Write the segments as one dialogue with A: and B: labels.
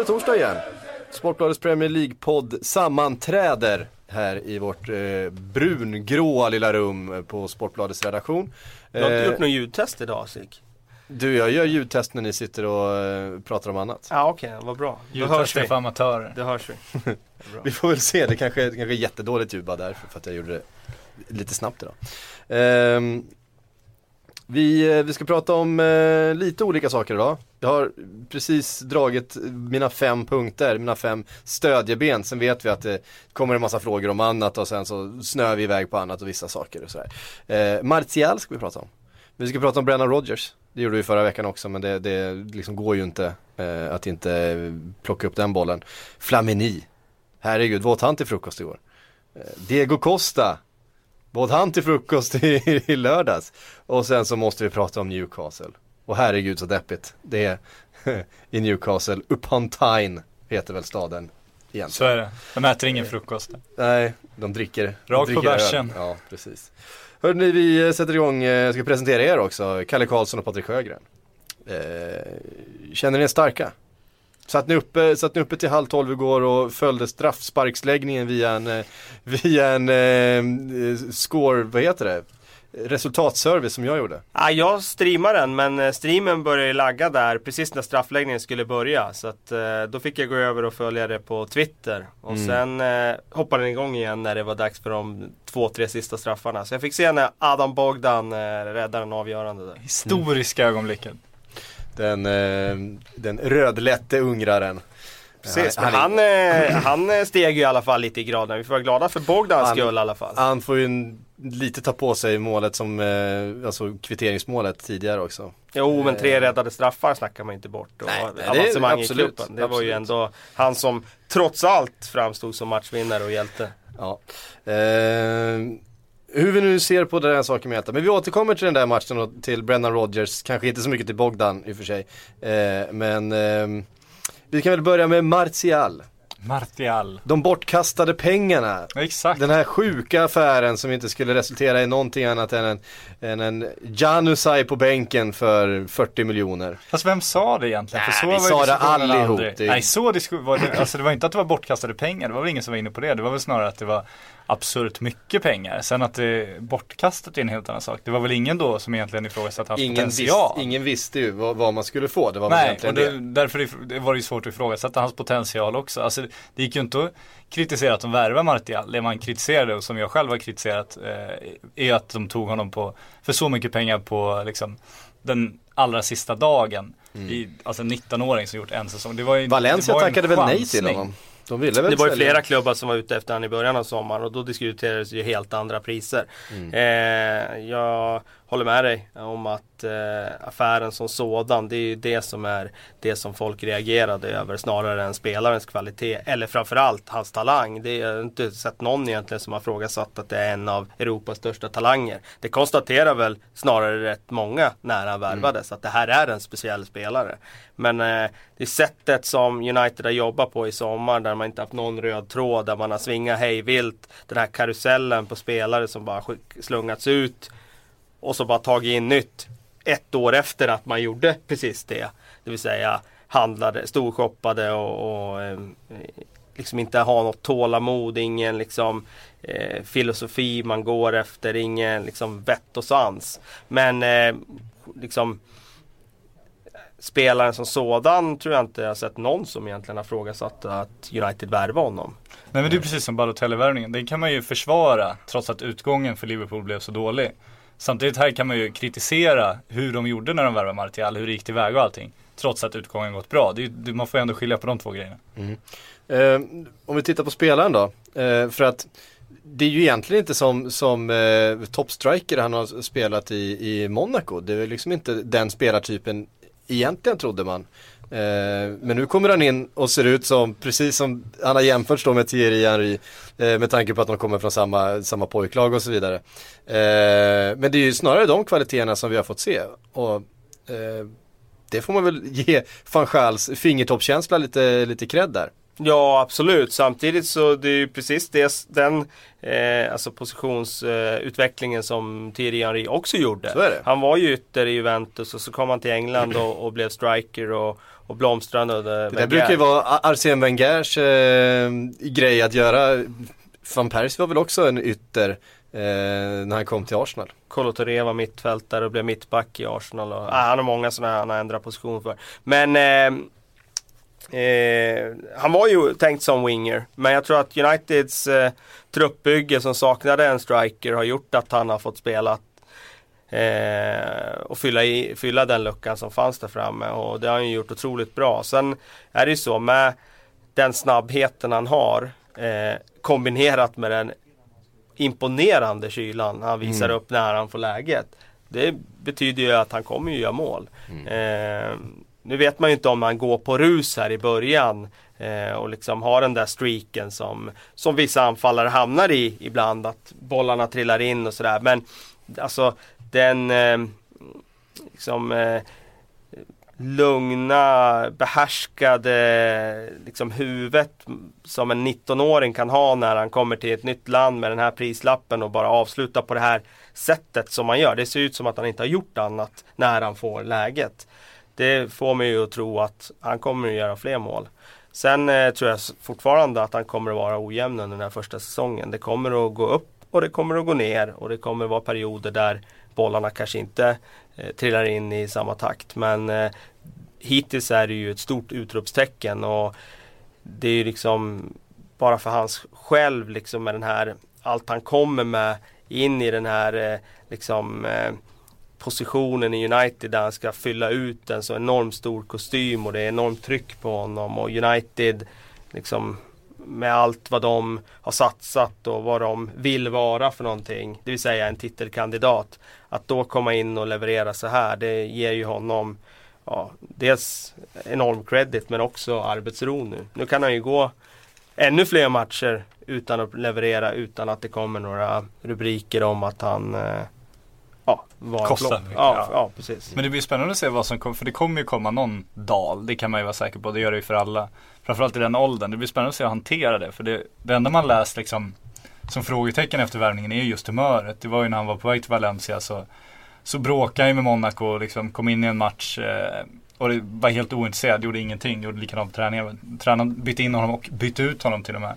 A: det torsdag igen. Sportbladets Premier League-podd sammanträder här i vårt eh, brungråa lilla rum på Sportbladets redaktion.
B: Du har inte
A: Eh,
B: gjort någon ljudtest idag Sik?
A: Du, jag gör ljudtest när ni sitter och eh, pratar om annat.
B: Ja okej, vad bra. Då hörs vi.
C: för amatörer.
B: Det hörs vi.
A: Vi får väl se, det kanske, det kanske är jättedåligt ljud bara därför för att jag gjorde det lite snabbt idag. Ehm, vi, eh, vi ska prata om eh, lite olika saker idag. Jag har precis dragit mina fem punkter, mina fem stödjeben. Sen vet vi att det kommer en massa frågor om annat och sen så snöar vi iväg på annat och vissa saker och sådär. Eh, Martial ska vi prata om. Vi ska prata om Brennan Rogers. Det gjorde vi förra veckan också men det, det liksom går ju inte eh, att inte plocka upp den bollen. Flamini. Herregud, vad åt han till frukost igår? Eh, Diego Costa. Åt han till frukost i, i lördags? Och sen så måste vi prata om Newcastle. Och herregud så deppigt. Det är i Newcastle, Upon Tyne heter väl staden egentligen.
C: Så är det. De äter ingen frukost.
A: Nej, de dricker.
C: Rakt på bärsen.
A: Ja, precis. Hörrni, vi eh, sätter igång, eh, jag ska presentera er också, Kalle Karlsson och Patrik Sjögren. Eh, känner ni er starka? Satt ni, uppe, satt ni uppe till halv tolv igår och följde straffsparksläggningen via en, eh, via en eh, score, vad heter det? Resultatservice som jag gjorde.
B: Ja, jag streamar den men eh, streamen började lagga där precis när straffläggningen skulle börja. Så att eh, då fick jag gå över och följa det på Twitter. Och
A: Mm.
B: sen eh, hoppade den igång igen när det var dags för de två, tre sista straffarna. Så jag fick se när Adam Bogdan eh, räddade den avgörande där.
C: Historiska ögonblicken.
A: Den, eh, den rödlätte ungraren.
B: Precis,
A: Han- han
B: han, eh, han eh, steg ju i alla fall lite i graden. Vi får vara glada för Bogdans
A: Han-
B: skull i alla fall.
A: Han får ju en, lite ta på sig målet som, alltså kvitteringsmålet tidigare också.
B: Jo men tre räddade straffar snackar man inte bort. Och
A: Nej, nej, det
B: avancemang i
A: absolut,
B: klubben. Det var ju
A: absolut.
B: ändå han som trots allt framstod som matchvinnare och hjälte.
A: Ja. Eh, hur vi nu ser på den här saken med. Men vi återkommer till den där matchen och till Brennan Rodgers. Kanske inte så mycket till Bogdan i och för sig. Eh, men ehm, vi kan väl börja med Martial.
C: Martial.
A: De bortkastade pengarna.
C: Exakt.
A: Den här sjuka affären som inte skulle resultera i någonting annat än en, än en Janusaj på bänken för 40 miljoner.
C: Fast vem sa det egentligen? För
A: Nej,
C: så
A: vi
C: var
A: sa det allihop. Det-
C: Nej, så disku- var det, alltså det var inte att det var bortkastade pengar. Det var väl ingen som var inne på det. Det var väl snarare att det var absurt mycket pengar. Sen att det bortkastat är en helt annan sak. Det var väl ingen då som egentligen ifrågasatte hans
A: Ingen,
C: potential.
A: ingen visste ju vad, vad man skulle få. Det var
C: Nej, och det,
A: det.
C: därför var det ju svårt att ifrågasätta hans potential också. Alltså, det gick ju inte att kritisera att de värvade Martial. Det man kritiserade och som jag själv har kritiserat eh, är att de tog honom på för så mycket pengar på liksom, den allra sista dagen. I, alltså en 19-åring som gjort en säsong. Det var ju,
A: Mm. Valencia
C: det var
A: tackade väl nej till honom? De ville väl
B: Det var ju flera klubbar som var ute efter han i början av sommaren och då diskuterades ju helt andra priser.
A: Mm.
B: Eh, jag håller med dig om att eh, affären som sådan, det är ju det som är det som folk reagerade över snarare än spelarens kvalitet. Eller framförallt hans talang. Det jag har inte sett någon egentligen som har frågasatt att det är en av Europas största talanger. Det konstaterar väl snarare rätt många när han värvades att det här är en speciell spelare. Men eh, det sättet som United har jobbat på i sommar där man inte haft någon röd tråd, där man har svingat hej vilt. Den här karusellen på spelare som bara slungats ut och så bara tagit in nytt ett år efter att man gjorde precis det. Det vill säga handlade, storshoppade och, och eh, liksom inte ha något tålamod, ingen liksom eh, filosofi man går efter, ingen liksom vett och sans. Men eh, liksom spelaren som sådan tror jag inte jag sett någon som egentligen har frågasatt att United värvar honom.
C: Nej men det är precis som Balotelli-värvningen. Den kan man ju försvara trots att utgången för Liverpool blev så dålig. Samtidigt här kan man ju kritisera hur de gjorde när de värvade Martial, hur det gick tillväga och allting. Trots att utgången gått bra. Det är, man får ju ändå skilja på de två grejerna. Mm.
A: Eh, om vi tittar på spelaren då. Eh, för att det är ju egentligen inte som, som eh, toppstriker han har spelat i, i Monaco. Det är liksom inte den spelartypen egentligen trodde man. Eh, men nu kommer han in och ser ut som, precis som han har jämförts då med Thierry Henry. Eh, med tanke på att de kommer från samma, samma pojklag och så vidare. Eh, men det är ju snarare de kvaliteterna som vi har fått se. Och det får man väl ge van Schals fingertoppskänsla lite, lite cred där.
B: Ja absolut, samtidigt så det är ju precis det, den eh, alltså positionsutvecklingen eh, som Thierry Henry också gjorde. Han var ju ytter i Juventus och så kom han till England och, och blev striker och, och blomstrade under
A: Det där brukar ju vara Arsene Wengers eh, grej att göra. Van Persie var väl också en ytter eh, när han kom till Arsenal.
B: Kolo Touré var mittfältare och blev mittback i Arsenal. Och, ah, han har många sådana han har ändrat position för. Men eh, Eh, han var ju tänkt som winger, men jag tror att Uniteds eh, truppbygge som saknade en striker har gjort att han har fått spela eh, och fylla, i, fylla den luckan som fanns där framme och det har han gjort otroligt bra. Sen är det ju så med den snabbheten han har eh, kombinerat med den imponerande kylan han visar mm. upp när han får läget. Det betyder ju att han kommer ju göra mål. Mm. Eh, nu vet man ju inte om han går på rus här i början eh, och liksom har den där streaken som, som vissa anfallare hamnar i ibland. Att bollarna trillar in och sådär. Men alltså den eh, liksom, eh, lugna, behärskade liksom huvudet som en 19-åring kan ha när han kommer till ett nytt land med den här prislappen och bara avsluta på det här sättet som man gör. Det ser ut som att han inte har gjort annat när han får läget det får mig ju att tro att han kommer att göra fler mål. Sen eh, tror jag fortfarande att han kommer att vara ojämn under den här första säsongen. Det kommer att gå upp och det kommer att gå ner och det kommer att vara perioder där bollarna kanske inte eh, trillar in i samma takt. Men eh, hittills är det ju ett stort utropstecken och det är ju liksom bara för hans själv liksom med den här allt han kommer med in i den här eh, liksom eh, positionen i United där han ska fylla ut en så enormt stor kostym och det är enormt tryck på honom och United liksom med allt vad de har satsat och vad de vill vara för någonting, det vill säga en titelkandidat. Att då komma in och leverera så här, det ger ju honom ja, dels enorm credit men också arbetsro nu. Nu kan han ju gå ännu fler matcher utan att leverera, utan att det kommer några rubriker om att han eh,
C: ja, var Kostar mycket.
B: Ja, ja, precis.
C: Men det blir spännande att se vad som kommer, för det kommer ju komma någon dal. Det kan man ju vara säker på, det gör det ju för alla. Framförallt i den åldern. Det blir spännande att se hur han hanterar det. För det, det enda man läst liksom som frågetecken efter värvningen är just humöret. Det var ju när han var på väg till Valencia så, så bråkade han ju med Monaco och liksom kom in i en match eh, och det var helt ointresserad, gjorde ingenting, gjorde likadant på träningen. Tränaren bytte in honom och bytte ut honom till och med.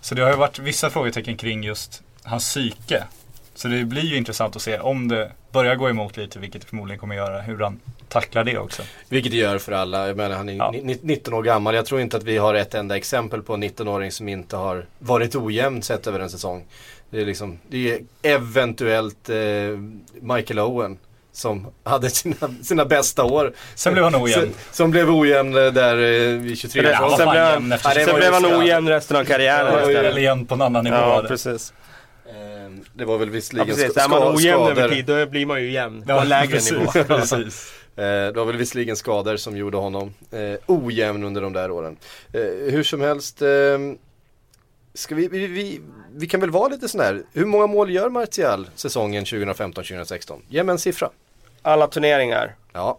C: Så det har ju varit vissa frågetecken kring just hans psyke. Så det blir ju intressant att se om det börjar gå emot lite, vilket det förmodligen kommer göra, hur han tacklar det också.
A: Vilket det gör för alla. Jag menar han är ja. 19 år gammal. Jag tror inte att vi har ett enda exempel på en 19-åring som inte har varit ojämn sett över en säsong. Det är liksom, det är eventuellt eh, Michael Owen som hade sina, sina bästa år.
C: Sen blev han ojämn.
A: Som blev ojämn där eh, vid 23
B: års ålder. Sen, blev, ja, sen blev han ojämn resten av karriären.
C: Eller igen på en annan nivå.
B: Ja, precis.
A: Det var väl visserligen ja,
B: precis. Är man ojämn över tid då blir man ju jämn på ja, lägre
A: precis,
B: nivå.
A: precis. Eh, det var väl visserligen skador som gjorde honom eh, ojämn under de där åren. Eh, hur som helst, eh, ska vi, vi, vi, vi, kan väl vara lite sån här. Hur många mål gör Martial säsongen 2015-2016? Ge mig en siffra.
B: Alla turneringar?
A: Ja.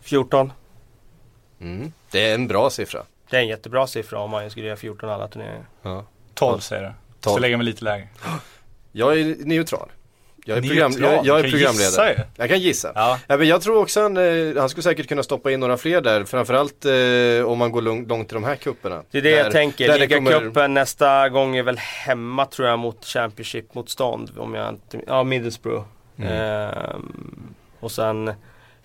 B: 14.
A: Mm, det är en bra siffra.
B: Det är en jättebra siffra om man skulle göra 14 alla turneringar.
C: Ja. 12 säger du. Så lägger mig lite lägre.
A: Jag är neutral. Jag är, program, jag, jag är programledare. Gissa, jag kan gissa. Ja. Ja, men jag tror också han, eh, han skulle säkert kunna stoppa in några fler där. Framförallt eh, om man går långt, långt i de här kupperna.
B: Det är det där, jag tänker. Ligacupen kommer... nästa gång är väl hemma tror jag mot Championship-motstånd. Om jag inte, ja Middlesbrough. Mm. Ehm, och sen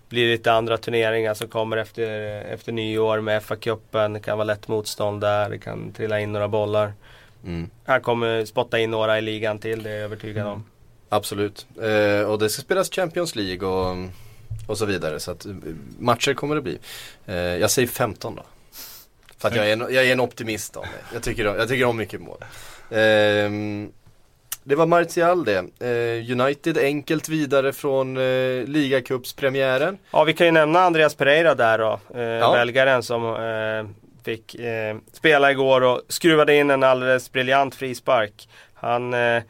B: blir det lite andra turneringar som kommer efter, efter nyår med FA-cupen. Det kan vara lätt motstånd där. Det kan trilla in några bollar. Mm. Han kommer spotta in några i ligan till, det är jag övertygad om.
A: Absolut. Eh, och det ska spelas Champions League och, och så vidare. Så att eh, matcher kommer det bli. Eh, jag säger 15 då. För att jag är en, jag är en optimist av mig. Jag tycker, jag tycker om mycket mål. Eh, Det var Martial det. Eh, United enkelt vidare från eh, ligacupspremiären.
B: Ja, vi kan ju nämna Andreas Pereira där då. Eh,
A: Ja.
B: Belgaren som eh, fick eh, spela igår och skruvade in en alldeles briljant frispark. Han eh,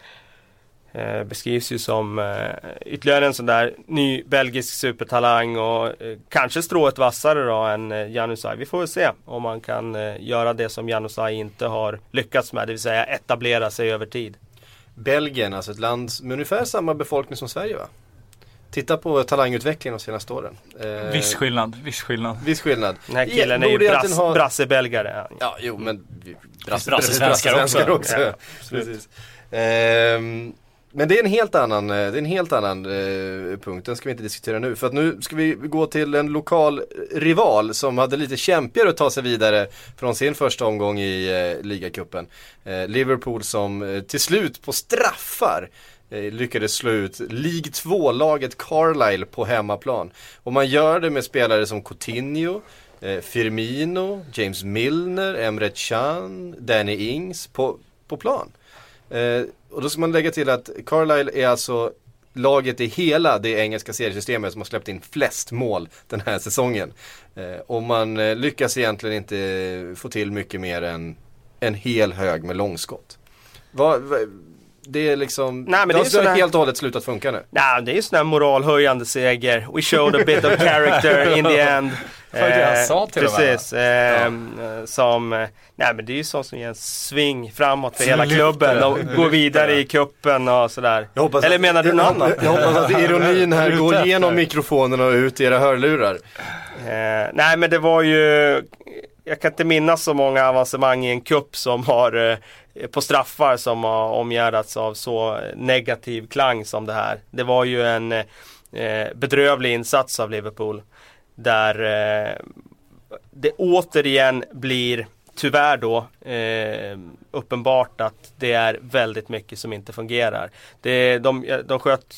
B: eh, beskrivs ju som eh, ytterligare en sån där ny belgisk supertalang och eh, kanske strået vassare då än eh, Janusaj. Vi får väl se om man kan eh, göra det som Janusaj inte har lyckats med, det vill säga etablera sig över tid.
A: Belgien, alltså ett land med ungefär samma befolkning som Sverige va? Titta på talangutvecklingen de senaste åren. Eh,
C: Viss skillnad, viss skillnad.
A: Viss skillnad.
B: Den här killen är ju brass,
A: ha-
B: brassebelgare.
A: Ja, jo men brass,
C: brassesvenskar
A: brassesvenskar
C: också.
A: också.
B: Ja,
A: Precis. Ehm, men det är en helt annan, eh, det är en helt annan eh, punkt, den ska vi inte diskutera nu. För att nu ska vi gå till en lokal rival som hade lite kämpigare att ta sig vidare från sin första omgång i eh, ligacupen. Eh, Liverpool som eh, till slut på straffar eh, Eh, lyckades slå ut League 2-laget Carlisle på hemmaplan. Och man gör det med spelare som Coutinho, eh, Firmino, James Milner, Emre Can, Danny Ings på, på plan. Eh, och då ska man lägga till att Carlisle är alltså laget i hela det engelska seriesystemet som har släppt in flest mål den här säsongen. Eh, och man eh, lyckas egentligen inte få till mycket mer än en hel hög med långskott. Vad, vad, det är liksom,
B: Nej, men
A: det
B: det
A: har
B: är sådär-
A: helt och hållet slutat funka nu.
B: Nej, det är ju sån här moralhöjande seger. We showed a bit of character in the end.
C: Vad var det han sa till och med,
B: Precis. eh, som, eh, nej men det är ju sånt som ger en sving framåt för hela klubben och går vidare i kuppen och sådär. Eller
A: att-
B: menar du något annat?
A: Jag hoppas att ironin här går igenom mikrofonerna och ut i era hörlurar.
B: Eh, nej men det var ju, jag kan inte minnas så många avancemang i en kupp som har eh, på straffar som har omgärdats av så negativ klang som det här. Det var ju en eh, bedrövlig insats av Liverpool. Där eh, det återigen blir tyvärr då uppenbart att det är väldigt mycket som inte fungerar. Det, de, de sköt,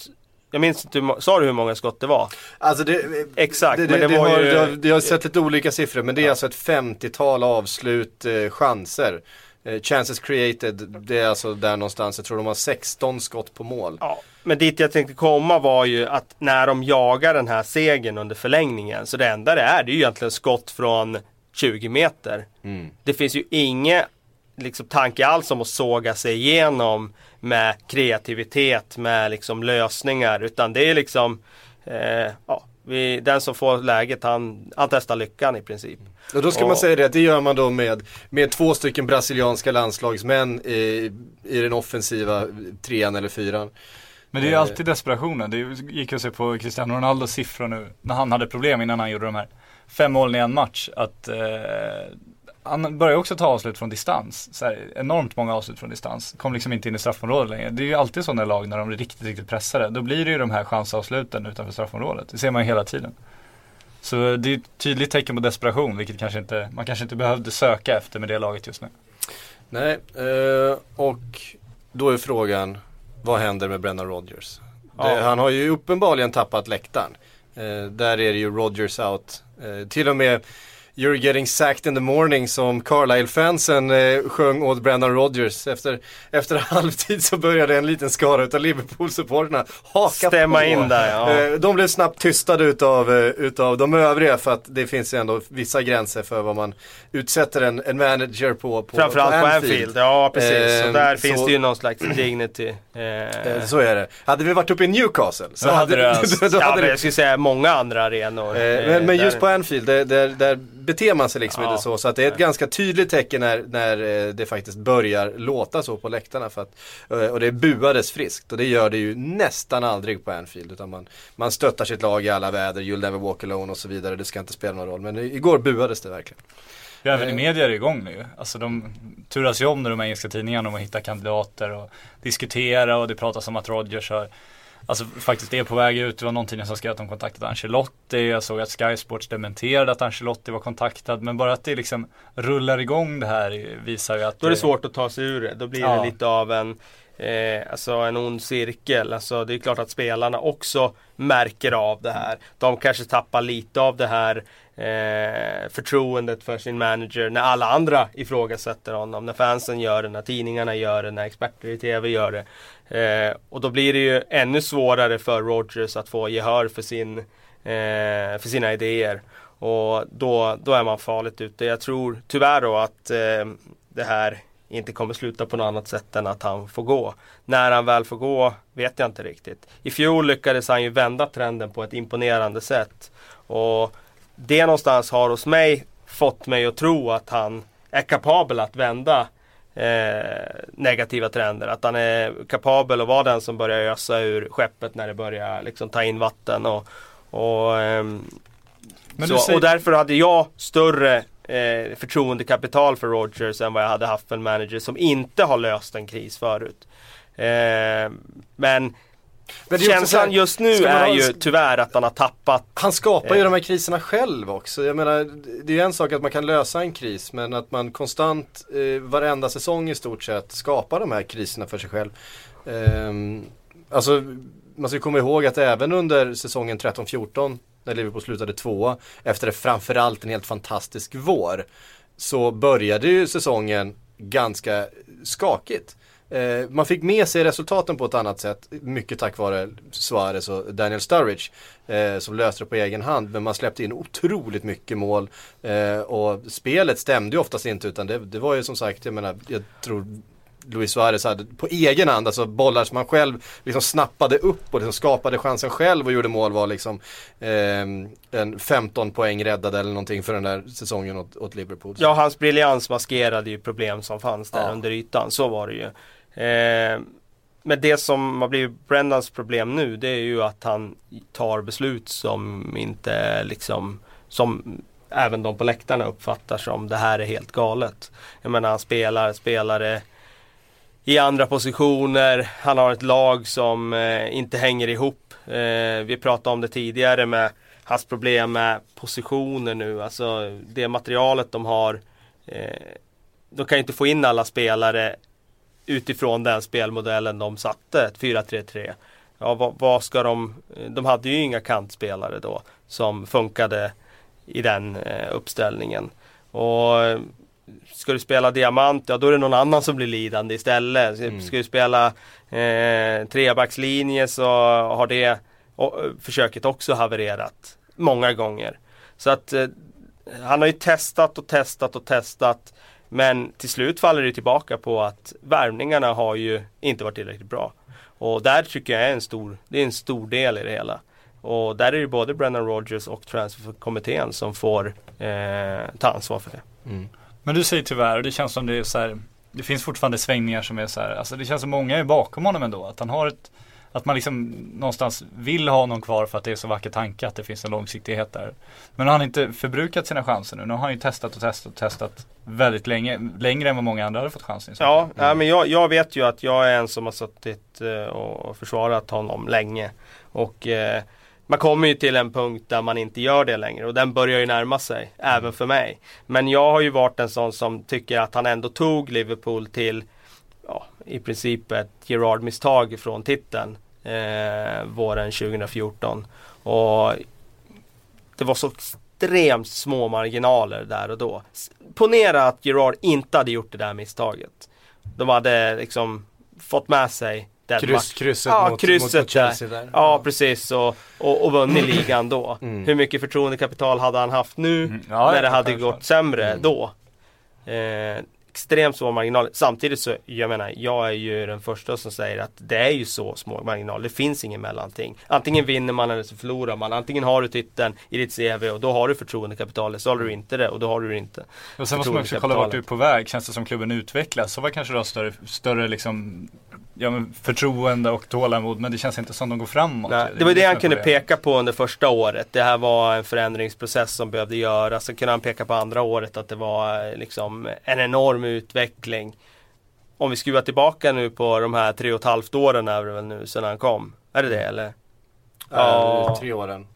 B: jag minns inte, hur sa du hur många skott det var?
A: Alltså det,
B: Exakt,
A: det,
B: men det
A: det
B: var
A: har,
B: ju-
A: jag, har- jag har sett lite olika siffror men det är alltså ett 50-tal avslut, eh, chanser. Eh, chances created, det är alltså där någonstans, jag tror de har 16 skott på mål.
B: Ja, men dit jag tänkte komma var ju att när de jagar den här segern under förlängningen så det enda det är det är ju egentligen skott från 20 meter.
A: Mm.
B: Det finns ju inget liksom, tanke alls om att såga sig igenom med kreativitet, med liksom lösningar utan det är liksom eh, ja, vi, den som får läget han, han testar lyckan i princip.
A: Och då ska
B: Ja.
A: man säga det att det gör man då med, med två stycken brasilianska landslagsmän i, i den offensiva trean eller fyran.
C: Men det är ju
A: Eh.
C: alltid desperationen. Det gick att se på Cristiano Ronaldos siffror nu när han hade problem innan han gjorde de här fem målen i en match. Att eh, han börjar också ta avslut från distans. Här, enormt många avslut från distans. Kom liksom inte in i straffområdet längre. Det är ju alltid sådana lag när de blir riktigt, riktigt pressade. Då blir det ju de här chansavsluten utanför straffområdet. Det ser man ju hela tiden. Så det är ett tydligt tecken på desperation, vilket kanske inte, man kanske inte behövde söka efter med det laget just nu.
A: Nej, eh, och då är frågan, vad händer med Brennan Rodgers?
B: Ja.
A: Det, han har ju uppenbarligen tappat läktaren. Eh, där är det ju Rodgers out. Eh, till och med You're getting sacked in the morning som Carlisle-fansen eh, sjöng åt Brendan Rodgers. Efter, efter halvtid så började en liten skara utav Liverpool-supporterna haka
B: Stämma
A: på.
B: in där, ja.
A: Eh, de blev snabbt tystade utav, eh, utav de övriga för att det finns ändå vissa gränser för vad man utsätter en, en manager på, på
B: Framförallt på Anfield, ja precis.
A: Eh,
B: där
A: så-
B: finns det ju någon slags dignity. Eh,
A: Eh, Så är det. Hade vi varit uppe i Newcastle så
C: Då
A: hade,
C: hade det öst.
A: då
B: ja,
A: hade
B: men
A: det
B: jag skulle säga många andra arenor.
A: Eh, men, men just på Anfield, där, där, där beter man sig liksom
B: Ja.
A: inte så. Så att det är ett ganska tydligt tecken när, när eh, det faktiskt börjar låta så på läktarna. För att, eh, och det buades friskt. Och det gör det ju nästan aldrig på Anfield. Utan man, man stöttar sitt lag i alla väder, you'll never walk alone och så vidare. Det ska inte spela någon roll. Men i- igår buades det verkligen.
C: Ja, även i
A: Eh.
C: media är det igång nu. Alltså de turas ju om nu de engelska tidningarna om att hitta kandidater och diskutera och det pratas om att Rodgers har Alltså faktiskt är på väg ut. Det var någon tidning som skrev att de kontaktat Ancelotti. Jag såg att Sky Sports dementerade att Ancelotti var kontaktad. Men bara att det liksom rullar igång det här visar ju att
B: Då är det svårt att ta sig ur det. Då blir
C: Ja.
B: det lite av en Eh, alltså en ond cirkel. Alltså det är klart att spelarna också märker av det här. De kanske tappar lite av det här eh, förtroendet för sin manager när alla andra ifrågasätter honom. När fansen gör det, när tidningarna gör det, när experter i TV gör det. Eh, och då blir det ju ännu svårare för Rogers att få gehör för, sin, eh, för sina idéer. Och då, då är man farligt ute. Jag tror tyvärr då att eh, det här inte kommer sluta på något annat sätt än att han får gå. När han väl får gå vet jag inte riktigt. I fjol lyckades han ju vända trenden på ett imponerande sätt. Och det någonstans har hos mig fått mig att tro att han är kapabel att vända eh, negativa trender. Att han är kapabel att vara den som börjar ösa ur skeppet när det börjar liksom, ta in vatten. Och, och, ehm, så, säger... och därför hade jag större eh, förtroendekapital för Rogers än vad jag hade haft för en manager som inte har löst en kris förut. Eh, men men Känslan just nu är ha... ju tyvärr att han har tappat
A: Han skapar ju eh. de här kriserna själv också. Jag menar, det är ju en sak att man kan lösa en kris men att man konstant eh, varenda säsong i stort sett skapar de här kriserna för sig själv. Eh, alltså, man ska komma ihåg att även under säsongen 13-14 när Liverpool slutade tvåa efter framförallt en helt fantastisk vår så började ju säsongen ganska skakigt. Eh, man fick med sig resultaten på ett annat sätt, mycket tack vare Suarez och Daniel Sturridge eh, som löste det på egen hand. Men man släppte in otroligt mycket mål eh, och spelet stämde ju oftast inte utan det, det var ju som sagt, jag menar, jag tror Luis Suarez hade på egen hand, alltså bollar som han själv liksom snappade upp och liksom skapade chansen själv och gjorde mål var liksom eh, en 15 poäng räddade eller någonting för den där säsongen åt, åt Liverpool.
B: Ja, hans briljans maskerade ju problem som fanns där ja. under ytan, så var det ju. Eh, men det som har blivit Brendans problem nu det är ju att han tar beslut som inte liksom som även de på läktarna uppfattar som det här är helt galet. Jag menar han spelar spelare i andra positioner. Han har ett lag som eh, inte hänger ihop. Eh, vi pratade om det tidigare med hans problem med positioner nu. Alltså det materialet de har. Eh, de kan ju inte få in alla spelare utifrån den spelmodellen de satte, 4-3-3. Ja, vad, vad, ska de, de hade ju inga kantspelare då som funkade i den eh, uppställningen. Och Ska du spela diamant, ja då är det någon annan som blir lidande istället. Mm. Ska du spela eh, trebackslinje så har det och, försöket också havererat många gånger. Så att eh, han har ju testat och testat och testat men till slut faller det tillbaka på att värvningarna har ju inte varit tillräckligt bra. Och där tycker jag är en stor, det är en stor del i det hela. Och där är det både Brennan Rogers och transferkommittén som får eh, ta ansvar för det. Mm.
C: Men du säger tyvärr, och det känns som det är så här, det finns fortfarande svängningar som är så här, alltså det känns som många är bakom honom ändå. Att han har ett att man liksom någonstans vill ha honom kvar för att det är så vacker tanke att det finns en långsiktighet där. Men har han inte förbrukat sina chanser nu? Nu har han ju testat och testat och testat väldigt länge. Längre än vad många andra hade fått chansen.
B: Ja, mm. men jag, jag, vet ju att jag är en som har suttit eh, och försvarat honom länge. Och eh, man kommer ju till en punkt där man inte gör det längre och den börjar ju närma sig, mm. även för mig. Men jag har ju varit en sån som tycker att han ändå tog Liverpool till ja, i princip ett Gerard-misstag från titeln eh, våren 2014. Och det var så extremt små marginaler där och då. Ponera att Gerard inte hade gjort det där misstaget. De hade liksom fått med sig
A: Kryss, krysset,
B: ja,
A: mot,
B: krysset mot Chelsea där. Ja, precis och, och, och vunnit ligan då. Mm. Hur mycket förtroendekapital hade han haft nu mm. ja, när det hade gått sämre mm. då? Eh, extremt små marginaler. Samtidigt så, jag menar, jag är ju den första som säger att det är ju så små marginaler. Det finns ingen mellanting. Antingen vinner man eller så förlorar man. Antingen har du titeln i ditt CV och då har du förtroendekapitalet. Så har du inte det och då har du det inte.
C: Och sen måste man också kolla vart du är på väg. Känns det som klubben utvecklas så var kanske du har större, större liksom ja, men förtroende och tålamod men det känns inte som de går framåt.
B: Nej, det var det, det han kunde peka på under första året. Det här var en förändringsprocess som behövde göras. Sen kunde han peka på andra året att det var eh, liksom en enorm utveckling. Om vi skruvar tillbaka nu på de här tre och ett halvt åren är det väl nu sedan han kom. Är det det eller?
A: Ja, tre åren.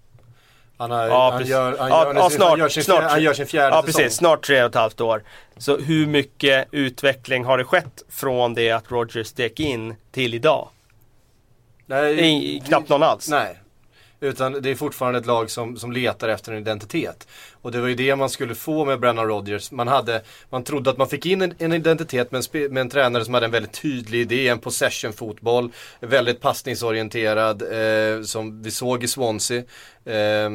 A: Han, har, ja, han, gör, han, ja, gör, ja, snart, han, gör sin, snart, han gör sin fjärde
B: ja,
A: säsong.
B: precis. Snart tre och ett halvt år. Så hur mycket utveckling har det skett från det att Rogers steg in till idag? Nej, I, knappt någon alls.
A: Nej. Utan det är fortfarande ett lag som, som letar efter en identitet. Och det var ju det man skulle få med Brennan Rodgers. Man, hade, man trodde att man fick in en, en identitet med en, med en tränare som hade en väldigt tydlig idé, en possession-fotboll. Väldigt passningsorienterad, eh, som vi såg i Swansea. Eh,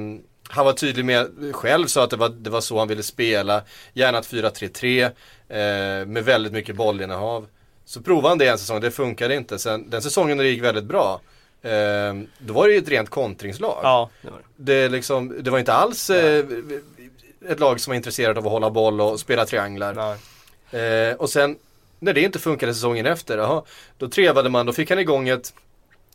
A: han var tydlig med, själv sa att det var, det var så han ville spela. Gärna ett 4-3-3 eh, med väldigt mycket bollinnehav. Så provade han det en säsong, det funkade inte. Sen, den säsongen det gick väldigt bra, eh, då var det ju ett rent kontringslag.
B: Ja, det var det.
A: Det, liksom, det var inte alls eh, ett lag som var intresserad av att hålla boll och spela trianglar.
B: Nej.
A: Eh, och sen när det inte funkade säsongen efter, aha, då trevade man, då fick han igång ett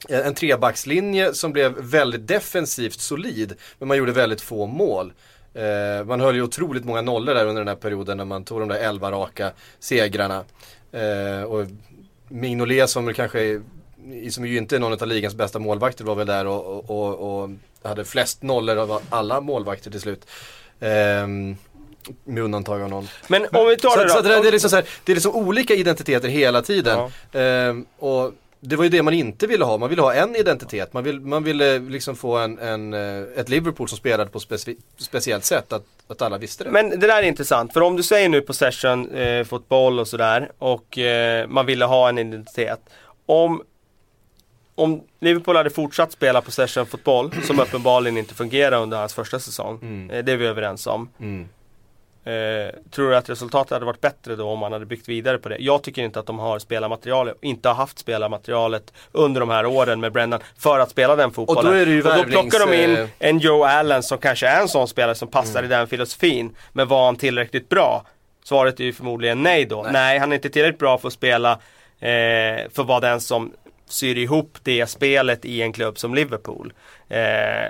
A: en trebackslinje som blev väldigt defensivt solid, men man gjorde väldigt få mål. Eh, man höll ju otroligt många nollor där under den här perioden när man tog de där elva raka segrarna. Eh, och Mignolet som kanske, är- som ju inte är någon av ligans bästa målvakter var väl där och, och, och, hade flest nollor av alla målvakter till slut. Eh, med undantag av någon.
B: Men om vi tar
A: Så,
B: det
A: så
B: då.
A: att det, är- det, är liksom så här, det är liksom olika identiteter hela tiden. Ehm, och det var ju det man inte ville ha. Man ville ha en identitet. Man, vill, man ville liksom få en, en, eh, ett Liverpool som spelade på speci speciellt sätt. Att, att alla visste det.
B: Men det där är intressant, för om du säger nu possession, eh, fotboll och sådär och eh, man ville ha en identitet. Om, om Liverpool hade fortsatt spela possession fotboll, som uppenbarligen inte fungerar under hans första säsong,
A: Mm.
B: eh, det är vi överens om.
A: Mm.
B: Eh, tror du att resultatet hade varit bättre då om man hade byggt vidare på det? Jag tycker inte att de har spelarmaterial, inte har haft spelarmaterialet under de här åren med Brendan för att spela den fotbollen.
A: Och då är det ju
B: och då plockar de in
A: eh,
B: en Joe Allen som kanske är en sån spelare som passar
A: Mm.
B: i den filosofin. Men var han tillräckligt bra? Svaret är ju förmodligen nej då. Nej, han är inte tillräckligt bra för att spela eh, för att vara den som syr ihop det spelet i en klubb som Liverpool. Eh,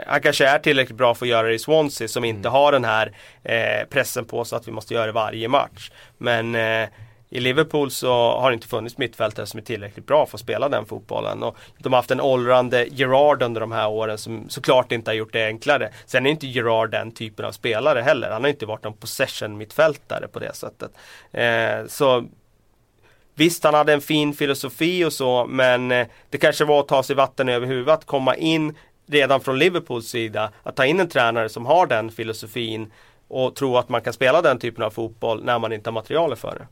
B: han kanske är tillräckligt bra för att göra det i Swansea som inte har den här eh, pressen på sig att vi måste göra det varje match. Men eh, i Liverpool så har det inte funnits mittfältare som är tillräckligt bra för att spela den fotbollen. Och de har haft en allround Gerard under de här åren som såklart inte har gjort det enklare. Sen är inte Gerard den typen av spelare heller. Han har inte varit någon possession mittfältare på det sättet. Eh, så Visst, han hade en fin filosofi och så, men eh, det kanske var att ta sig vatten över huvudet, att komma in redan från Liverpools sida, att ta in en tränare som har den filosofin och tro att man kan spela den typen av fotboll när man inte har materialet för det.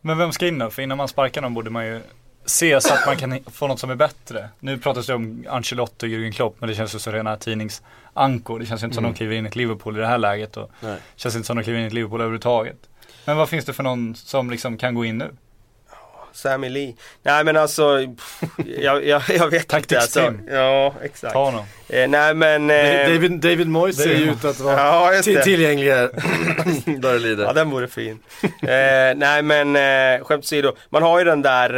C: Men vem ska in då? För innan man sparkar någon borde man ju se så att man kan få något som är bättre. Nu pratas det om Ancelotti och Jürgen Klopp men det känns ju som rena tidningsankor. Det känns ju inte som
A: Mm.
C: de kliver in i ett Liverpool i det här läget och
A: Nej.
C: det känns inte som de kliver in i ett Liverpool överhuvudtaget. Men vad finns det för någon som liksom kan gå in nu?
B: Sammy Lee. Nej men alltså, pff, jag, jag, jag vet inte.
C: Tactics
B: Alltså. Ja, exakt.
C: Ta honom.
B: Eh, nej men... Eh,
A: David, David Moyes ser ju ut att vara
B: ja,
A: till,
B: det.
A: tillgänglig här. Där det lider.
B: Ja den vore fin. eh, nej men eh, skämt åsido. Man har ju den där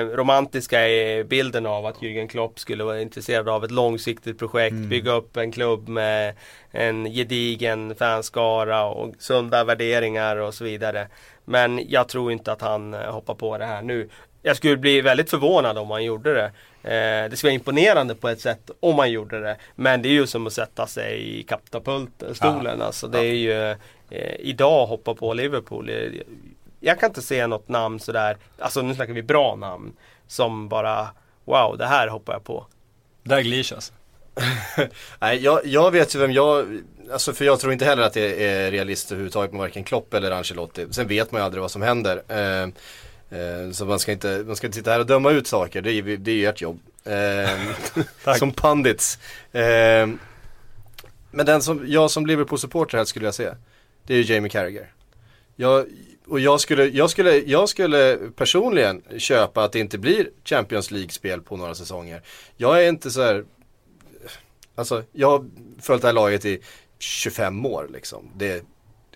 B: eh, romantiska eh, bilden av att Jürgen Klopp skulle vara intresserad av ett långsiktigt projekt.
C: Mm.
B: Bygga upp en klubb med en gedigen fanskara och sunda värderingar och så vidare. Men jag tror inte att han eh, hoppar på det här nu. Jag skulle bli väldigt förvånad om han gjorde det. Eh, det skulle vara imponerande på ett sätt om man gjorde det. Men det är ju som att sätta sig i katapultstolen. Alltså, det är ju eh, idag hoppa på Liverpool. Eh, Jag kan inte se något namn sådär, alltså nu snackar vi bra namn. Som bara wow, det här hoppar jag på.
C: Dalglish alltså.
A: Nej, jag, jag vet ju vem jag, alltså för jag tror inte heller att det är realistiskt överhuvudtaget med varken Klopp eller Ancelotti. Sen vet man ju aldrig vad som händer. Eh, eh, så man ska, inte, man ska inte sitta här och döma ut saker, det det är ju ert jobb. Eh, som pandits. Eh, men den som, jag som Liverpool-supporter här skulle jag se, det är ju Jamie Carragher. Jag, och jag skulle, jag, skulle, jag skulle personligen köpa att det inte blir Champions League-spel på några säsonger. Jag är inte så här Alltså jag har följt det här laget i 25 år liksom. Det,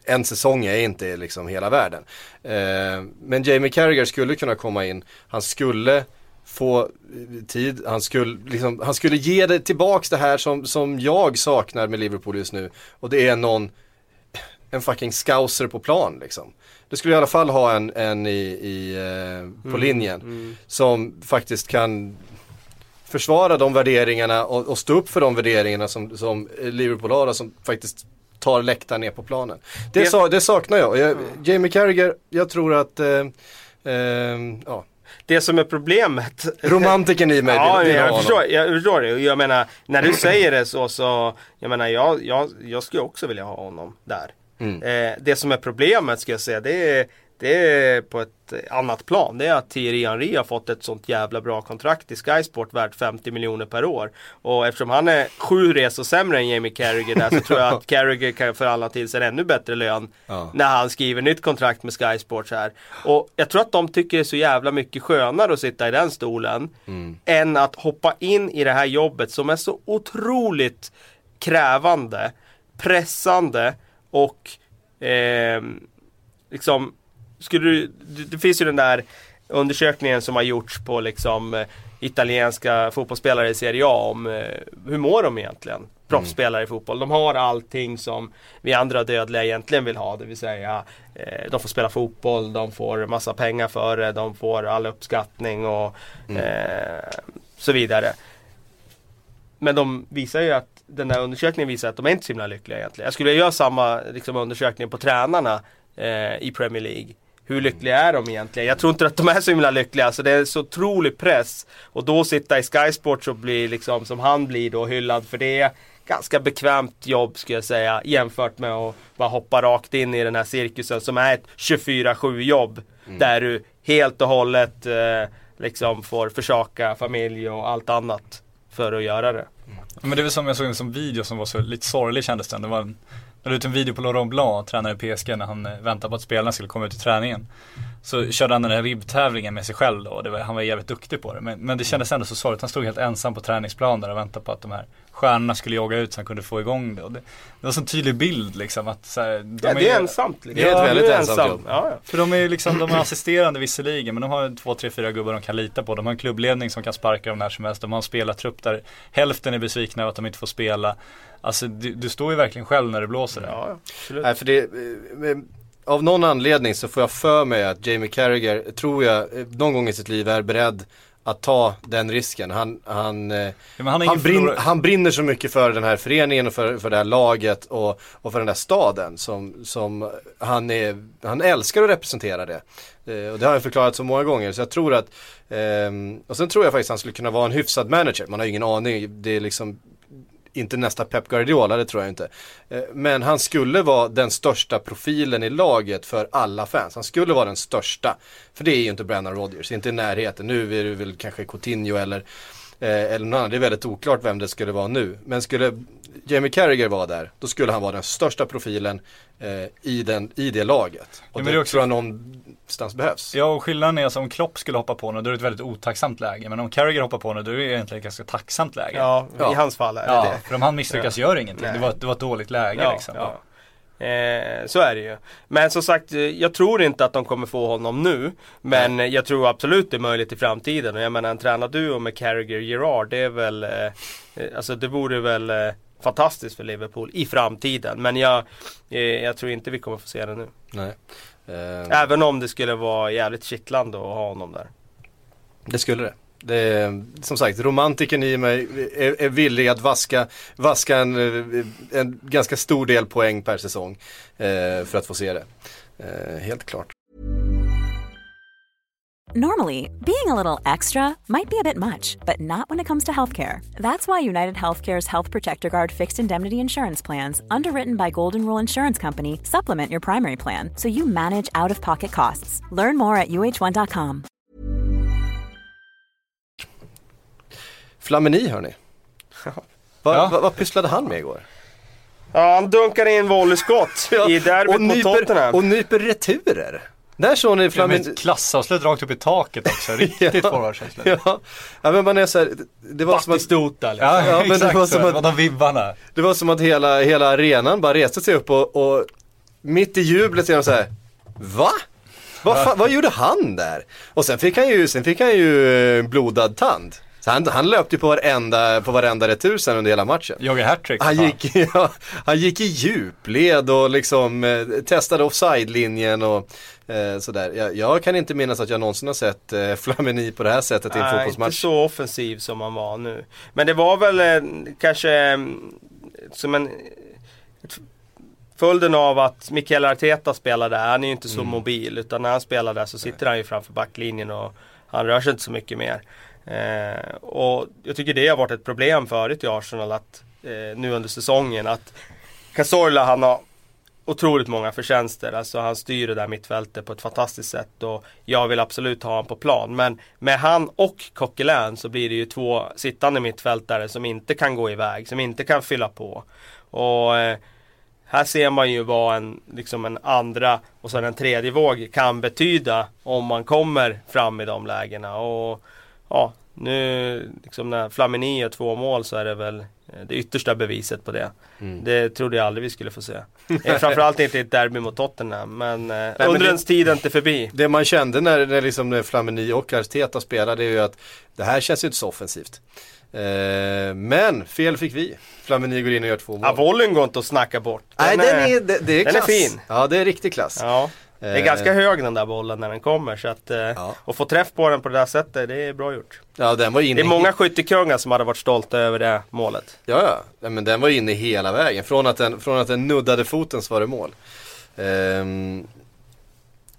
A: en säsong är inte liksom hela världen. Eh, men Jamie Carragher skulle kunna komma in. Han skulle få eh, tid, han skulle, liksom, han skulle ge det tillbaks det här som, som jag saknar med Liverpool just nu. Och det är någon, en fucking scouser på plan liksom. Det skulle i alla fall ha en, en i, i, eh, på linjen
B: Mm.
A: som faktiskt kan försvara de värderingarna och, och stå upp för de värderingarna som, som Liverpool har och som faktiskt tar läktaren ner på planen. Det,
B: Det-
A: sa, det saknar jag. jag Jamie Carragher, jag tror att eh, eh, ja,
B: Det som är problemet
A: Romantiken i mig
B: Ja,
A: vill, vill
B: jag
A: honom.
B: förstår, jag förstår det. Jag menar, när du säger det så, så jag menar, jag, jag, jag skulle också vilja ha honom där.
A: Mm.
B: Eh, det som är problemet ska jag säga, det är, det är på ett annat plan. Det är att Thierry Henry har fått ett sånt jävla bra kontrakt i Sky Sport värt 50 miljoner per år. Och eftersom han är sju resor sämre än Jamie Carragher där så tror jag att Carragher kan förhandla till sig en ännu bättre lön
A: Ja.
B: när han skriver nytt kontrakt med Sky Sports här. Och jag tror att de tycker det är så jävla mycket skönare att sitta i den stolen än att hoppa in i det här jobbet som är så otroligt krävande, pressande och ehm, liksom skulle du, det, finns ju den där undersökningen som har gjorts på liksom eh, italienska fotbollsspelare i Serie A om eh, hur mår de egentligen? Proffsspelare i fotboll. De har allting som vi andra dödliga egentligen vill ha. Det vill säga eh, de får spela fotboll, de får massa pengar för det, de får all uppskattning och eh, så vidare. Men de visar ju att den där undersökningen visar att de är inte så himla lyckliga egentligen. Jag skulle göra samma liksom, undersökning på tränarna eh, i Premier League. Hur lyckliga är de egentligen? Jag tror inte att de är så himla lyckliga. Så det är så otrolig press. Och då sitta i Sky Sports och bli liksom som han blir då hyllad för det. Ganska bekvämt jobb skulle jag säga jämfört med att bara hoppa rakt in i den här cirkusen som är ett 24-7 jobb. Där du helt och hållet eh, liksom får försaka familj och allt annat för att göra det.
C: Men det är väl som jag såg en sån video som var så lite sorglig kändes den. Det var en, la ut en video på Laurent Blanc, tränare i PSG, när han eh, väntade på att spelarna skulle komma ut i träningen. Så körde han den här ribbtävlingen med sig själv då och det var, han var jävligt duktig på det. Men, men det kändes ändå så sorgligt. Han stod helt ensam på träningsplan där och väntade på att de här stjärnorna skulle jogga ut så han kunde få igång det. Och det, det var så en tydlig bild liksom att så här, de
B: Ja, det är ensamt. Liksom.
A: Det är ett
B: Ja,
A: väldigt
B: är
A: ensamt
B: ensam.
A: jobb.
B: Ja, ja.
C: För de är liksom, de är assisterande visserligen men de har två, tre, fyra gubbar de kan lita på. De har en klubbledning som kan sparka dem när som helst. De har en spelartrupp där hälften är besvikna över att de inte får spela. Alltså du, du står ju verkligen själv när det blåser.
B: Ja, absolut.
A: Nej, för det, eh, av någon anledning så får jag för mig att Jamie Carragher, tror jag, eh, någon gång i sitt liv är beredd att ta den risken. Han, han, eh,
C: Ja, han
A: han,
C: förlora-
A: han brinner så mycket för den här föreningen och för, för det här laget och, och för den där staden som, som han, är, han älskar att representera det. Eh, och det har han förklarat så många gånger så jag tror att, ehm, och sen tror jag faktiskt han skulle kunna vara en hyfsad manager. Man har ju ingen aning, det är liksom inte nästa Pep Guardiola, det tror jag inte. Eh, men han skulle vara den största profilen i laget för alla fans. Han skulle vara den största. För det är ju inte Brennan Rodgers, inte i närheten. Nu är det väl kanske Coutinho eller, eh, eller någon annan. Det är väldigt oklart vem det skulle vara nu. Men skulle Jamie Carragher vara där, då skulle han vara den största profilen eh, i, den, i det laget. Och
C: men
A: det,
C: det också-
A: tror jag någonstans behövs.
C: Ja och skillnaden är alltså om Klopp skulle hoppa på nu då är det ett väldigt otacksamt läge. Men om Carragher hoppar på nu då är det egentligen ett ganska tacksamt läge.
B: Ja,
A: Ja.
B: i hans fall är det
C: Ja,
B: det.
C: för om han misslyckas gör ingenting.
B: Nej.
C: Det var, det var ett dåligt läge
B: Ja,
C: liksom.
B: ja. Eh, så är det ju. Men som sagt, eh, jag tror inte att de kommer få honom nu. Men eh, jag tror absolut det är möjligt i framtiden. Och jag menar en tränarduo med Carragher Gerard, det är väl, eh, eh, alltså det vore väl eh, fantastiskt för Liverpool i framtiden. Men jag, eh, jag tror inte vi kommer få se det nu.
A: Nej. Eh,
B: Även om det skulle vara jävligt kittlande att ha honom där.
A: Det skulle det. det är, som sagt, romantiken i mig är, är villig att vaska, vaska en, eh, en ganska stor del poäng per säsong eh, för att få se det. Eh, helt klart.
D: Normally, being a little extra might be a bit much, but not when it comes to healthcare. That's why United Healthcare's Health Protector Guard fixed indemnity insurance plans, underwritten by Golden Rule Insurance Company, supplement your primary plan so you manage out of pocket costs. Learn more at uh1.com.
A: Flamini hörni. Vad
C: Ja.
A: va, vad pysslade han med igår?
B: Ja, han dunkar in volleyskott i derbyt
A: och,
B: mot
A: nyper,
B: Tottenham.
A: och nyper returer. Där såg ni
C: Ja, men ett klassavslut rakt upp i taket också. Riktigt
A: Ja.
C: forwardsavslut.
A: Ja. ja, men man är så här, det var som att,
B: liksom.
C: Ja,
A: Ja, men det
C: exakt
A: var
C: så.
A: som
C: Det
A: att-
C: var de vibbarna.
A: det var som att hela, hela arenan bara reste sig upp och, och mitt i jublet är de så här, va? Vad, fan, vad gjorde han där? Och sen fick han ju, sen fick han ju eh, blodad tand. Så han, han löpte ju på varenda, på varenda retur sen under hela matchen.
C: Jogga hattrick.
A: Han gick, ja, han gick i djupled och liksom eh, testade offside-linjen och eh, sådär. Jag, jag kan inte minnas att jag någonsin har sett eh, Flamini på det här sättet i en
B: Nej, inte
A: fotbollsmatch.
B: så offensiv som han var nu. Men det var väl eh, kanske mm, som en Följden av att Mikael Arteta spelar där, han är ju inte så
A: Mm.
B: mobil utan när han spelar där så sitter han ju framför backlinjen och Han rör sig inte så mycket mer. Eh, och jag tycker det har varit ett problem förut i Arsenal att eh, nu under säsongen att Cazorla han har otroligt många förtjänster. Alltså han styr det där mittfältet på ett fantastiskt sätt och jag vill absolut ha honom på plan. Men med han och Coquelin så blir det ju två sittande mittfältare som inte kan gå iväg, som inte kan fylla på. Och eh, här ser man ju vad en, liksom en andra och sen en tredje våg kan betyda om man kommer fram i de lägena. Och ja, nu liksom när Flamini gör två mål så är det väl det yttersta beviset på det. Mm. Det trodde jag aldrig vi skulle få se. Eh, framförallt inte i ett derby mot Tottenham. Men, eh, Nej, undrens det, tid är inte förbi.
A: Det man kände när, när, liksom, när Flamini och Arteta spelade är ju att det här känns ju inte så offensivt. Eh, men fel fick vi. Flamini går in och gör två mål.
B: Ja, volleyn går inte att snacka bort.
A: Den Nej, är, den är, det, det är
B: den
A: klass.
B: är fin.
A: Ja, det är riktig klass.
B: Ja. Det är ganska eh. hög den där bollen när den kommer så att eh, ja. Och få träff på den på det där sättet, det är bra gjort.
A: Ja, den var inne
B: det är många skyttekungar som hade varit stolta över det målet.
A: Ja, ja. men den var inne hela vägen. Från att den, från att den nuddade foten så var det mål. Ehm,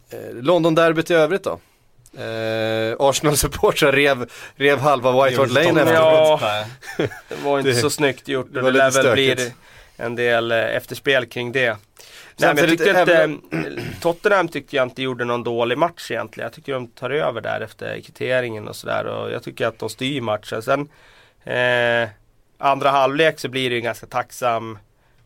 A: eh, London-derbyt i övrigt då? Eh, Arsenal-supportrar rev, rev halva White Hart Lane
B: efteråt. Ja, det var inte så snyggt gjort och det, det lär väl bli en del efterspel kring det. Nej, men jag tyckte även... Tottenham tyckte jag inte gjorde någon dålig match egentligen. Jag tycker de tar över där efter kvitteringen och sådär. Och jag tycker att de styr matchen. Sen eh, andra halvlek så blir det ju en ganska tacksam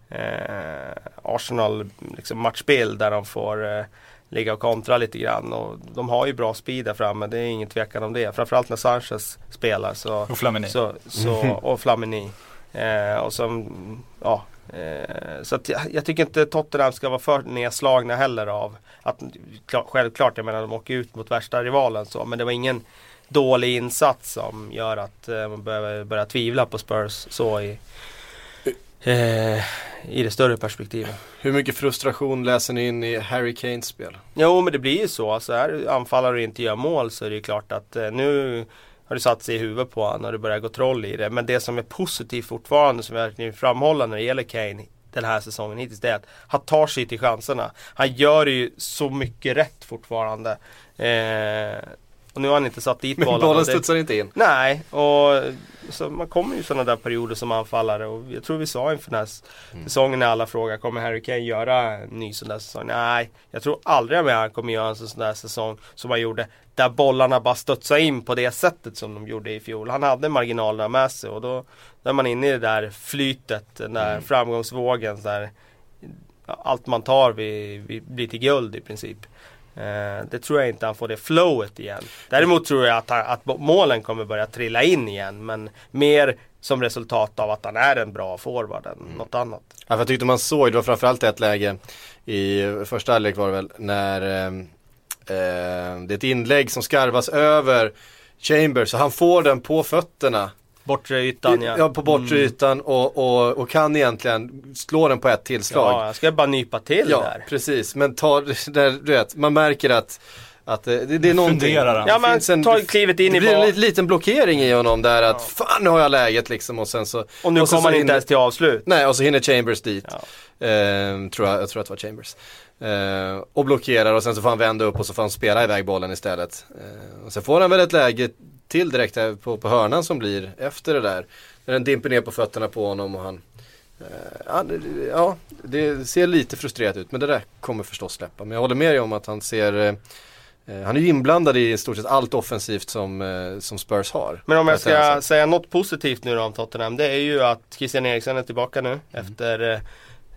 B: eh, Arsenal liksom matchbild där de får eh, ligga och kontra lite grann. Och de har ju bra speed där framme, det är ingen tvekan om det. Framförallt när Sanchez spelar. Så,
C: och Flamini.
B: Så, så, och Flamini. Eh, och som, ja, Eh, så jag, jag, tycker inte Tottenham ska vara för nedslagna heller av att klar, självklart, jag menar de åker ut mot värsta rivalen så men det var ingen dålig insats som gör att eh, man börjar, börjar tvivla på Spurs så i, eh, i det större perspektivet.
A: Hur mycket frustration läser ni in i Harry Kanes spel?
B: Jo men det blir ju så. Alltså är anfallare och inte gör mål så är det ju klart att eh, nu har det satt sig i huvudet på honom och det börjar gå troll i det. Men det som är positivt fortfarande som jag verkligen framhålla när det gäller Kane den här säsongen hittills det är att han tar sig till chanserna. Han gör ju så mycket rätt fortfarande. Eh, och nu har han inte satt dit bollen.
A: Men bollen studsar inte in.
B: Nej, och så man kommer ju sådana där perioder som anfallare och jag tror vi sa inför den här mm. säsongen när alla frågar kommer Harry Kane göra en ny sån där säsong? Nej, jag tror aldrig att han kommer göra en sån där säsong som han gjorde där bollarna bara studsar in på det sättet som de gjorde i fjol. Han hade marginalerna med sig och då, är man inne i det där flytet, den där mm. framgångsvågen. Där allt man tar vi, vi blir till guld i princip. Eh, det tror jag inte han får det flowet igen. Däremot tror jag att, han, att målen kommer börja trilla in igen. Men mer som resultat av att han är en bra forward än mm. något annat.
A: Ja, för jag tyckte man såg, det var framförallt ett läge i första halvlek var det väl, när eh, det är ett inlägg som skarvas över Chambers så han får den på fötterna
B: Bortre ytan ja.
A: Ja på bortre mm. ytan och, och, och, kan egentligen slå den på ett tillslag.
B: Ja, jag ska bara nypa till
A: ja,
B: där.
A: precis, men ta, där, du vet, man märker att att det, det är någonting.
B: Han. Ja men en, ta klivet in
A: i
B: Det
A: blir en liten blockering i honom där att fan nu har jag läget liksom och sen så
B: Och nu kommer han inte ens till avslut.
A: Nej och så hinner Chambers dit. Ja. Ehm, tror jag, jag tror att det var Chambers. Ehm, och blockerar och sen så får han vända upp och så får han spela iväg bollen istället. Ehm, och sen får han väl ett läge till direkt på, på hörnan som blir efter det där. När den dimper ner på fötterna på honom och han eh, Ja, det ser lite frustrerat ut men det där kommer förstås släppa. Men jag håller med dig om att han ser eh, eh, han är ju inblandad i stort sett allt offensivt som, som Spurs har.
B: Men om jag ska säga något positivt nu då om Tottenham. Det är ju att Christian Eriksen är tillbaka nu mm. efter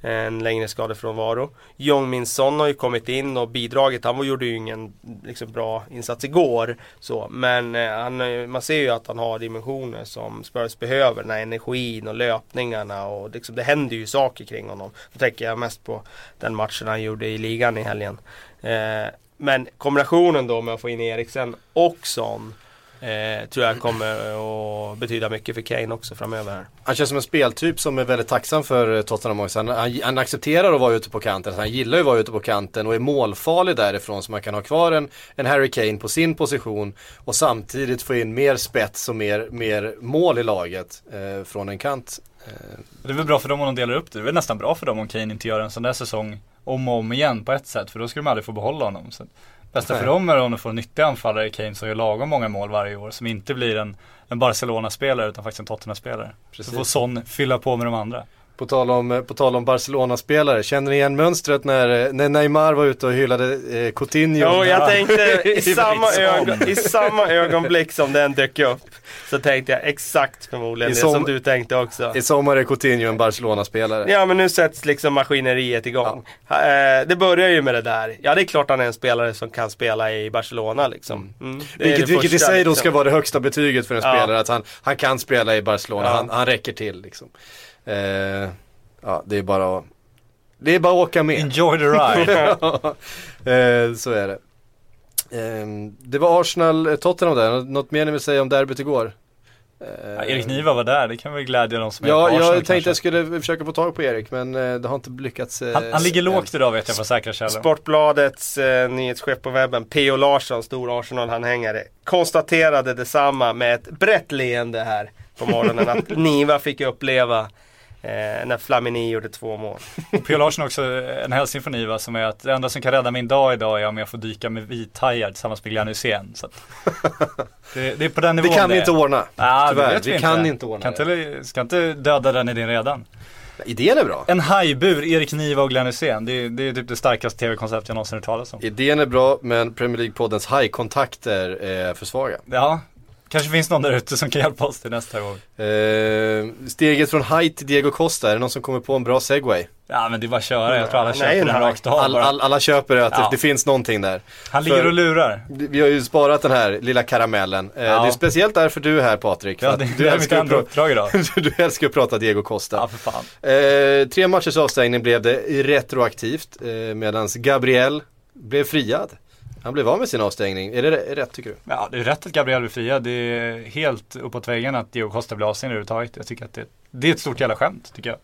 B: en längre skadefrånvaro. Jong Min Son har ju kommit in och bidragit. Han gjorde ju ingen liksom, bra insats igår. Så. Men eh, han, man ser ju att han har dimensioner som Spurs behöver. Den här energin och löpningarna och liksom, det händer ju saker kring honom. Då tänker jag mest på den matchen han gjorde i ligan i helgen. Eh, men kombinationen då med att få in Eriksen och Son Eh, tror jag kommer att betyda mycket för Kane också framöver.
A: Han känns som en speltyp som är väldigt tacksam för Tottenham också. Han, han, han accepterar att vara ute på kanten. Alltså han gillar ju att vara ute på kanten och är målfarlig därifrån. Så man kan ha kvar en, en Harry Kane på sin position och samtidigt få in mer spets och mer, mer mål i laget eh, från en kant.
C: Eh. Det är väl bra för dem om de delar upp det. Det är väl nästan bra för dem om Kane inte gör en sån där säsong om och om igen på ett sätt. För då skulle de aldrig få behålla honom. Så Bästa för dem är om de får en nyttig anfallare i Kane som gör lagom många mål varje år. Som inte blir en, en Barcelona-spelare utan faktiskt en Tottenham-spelare. Så får Son fylla på med de andra.
A: På tal om, på tal om Barcelona-spelare, känner ni igen mönstret när, när Neymar var ute och hyllade eh, Coutinho?
B: Jo, jag tänkte i
A: I
B: samma, ögon, i samma ögonblick som den dök upp så tänkte jag exakt förmodligen
A: I
B: det
A: som-
B: som du tänkte också.
A: I sommar är Coutinho en Barcelona-spelare.
B: Ja men nu sätts liksom maskineriet igång. Eh, det börjar ju med det där. Ja det är klart han är en spelare som kan spela i Barcelona liksom. Mm, är
A: Vilket, vilket i
B: första,
A: sig då
B: liksom.
A: ska vara det högsta betyget för en
B: Ja.
A: spelare, att han, han kan spela i Barcelona,
B: Ja.
A: han, han räcker till liksom. Eh, ja, det är bara att, det är bara att åka med.
C: Enjoy the ride.
A: eh, så är det. Eh, det var Arsenal-Tottenham där, något mer ni vill säga om derbyt igår? Eh,
C: ja, Erik Niva var där, det kan väl glädja de som är
A: Ja,
C: på Arsenal
A: jag tänkte
C: kanske.
A: jag skulle försöka få tag på Erik men eh, det har inte lyckats. Eh,
C: han, han ligger lågt idag vet jag på säkra källor.
B: Sportbladets eh, nyhetschef på webben, P.O. Larsson, stor Arsenal-anhängare, konstaterade detsamma med ett brett leende här på morgonen att Niva fick uppleva eh, när Flamini gjorde två mål.
C: P.O. Larsson också en hälsning från Niva som är att det enda som kan rädda min dag idag är om jag får dyka med vithajar tillsammans med Glenn Hysén. Så det, det är på den
A: Det
C: nivån
A: kan vi inte ordna.
C: Ah, det
A: Tyvärr,
C: vet
A: vi kan inte ordna
C: kan
A: det.
C: inte, Ska inte döda den idén redan.
A: Idén är bra.
C: En hajbur, Erik Niva och Glenn Hysén. Det, är- det är typ det starkaste tv-koncept jag någonsin hört talas om.
A: Idén är bra men Premier League-poddens high-kontakter är för svaga.
C: Ja, kanske finns någon där ute som kan hjälpa oss till nästa gång.
A: Eh, steget från high till Diego Costa, är det någon som kommer på en bra segway?
C: Ja men det är bara att köra, jag tror alla
B: Nej,
C: köper den
B: nej.
C: rakt av
A: All,
C: bara.
A: all, alla köper att
C: Ja.
A: det, det finns någonting där.
C: Han ligger
A: för-
C: och lurar.
A: Vi har ju sparat den här lilla karamellen. Eh,
C: Ja.
A: Det är speciellt därför du är här Patrik.
C: Ja, det,
A: du,
C: det
A: älskar
C: andra uppdrag idag.
A: du älskar att prata Diego Costa.
C: Ja för fan.
A: Eh, tre matchers avstängning blev det retroaktivt eh, medan Gabriel blev friad. Han blev av med sin avstängning. Är det rätt tycker du?
C: Ja, det är rätt att Gabriel blir friad. Det är helt uppåt väggen att Diego Costa blir avstängd överhuvudtaget. Jag tycker att det, det är ett stort jävla skämt, tycker jag.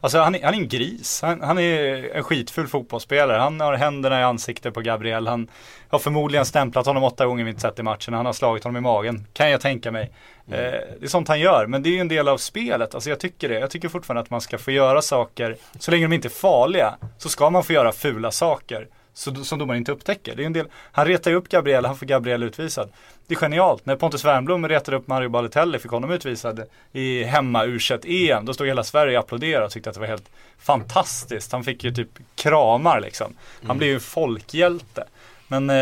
C: Alltså han är, han är en gris. Han, han är en skitfull fotbollsspelare. Han har händerna i ansiktet på Gabriel. Han har förmodligen stämplat honom åtta gånger vi inte sett i matchen. Han har slagit honom i magen, kan jag tänka mig. Eh, det är sånt han gör, men det är ju en del av spelet. Alltså jag tycker det. Jag tycker fortfarande att man ska få göra saker, så länge de inte är farliga, så ska man få göra fula saker. Så, som domaren inte upptäcker. Det är en del, han retar ju upp Gabriel, han får Gabriel utvisad. Det är genialt. När Pontus Wernbloom retade upp Mario Balotelli, fick honom utvisad i hemma u EM. Då stod hela Sverige och applåderade och tyckte att det var helt fantastiskt. Han fick ju typ kramar liksom. Han blev ju en folkhjälte. Men eh,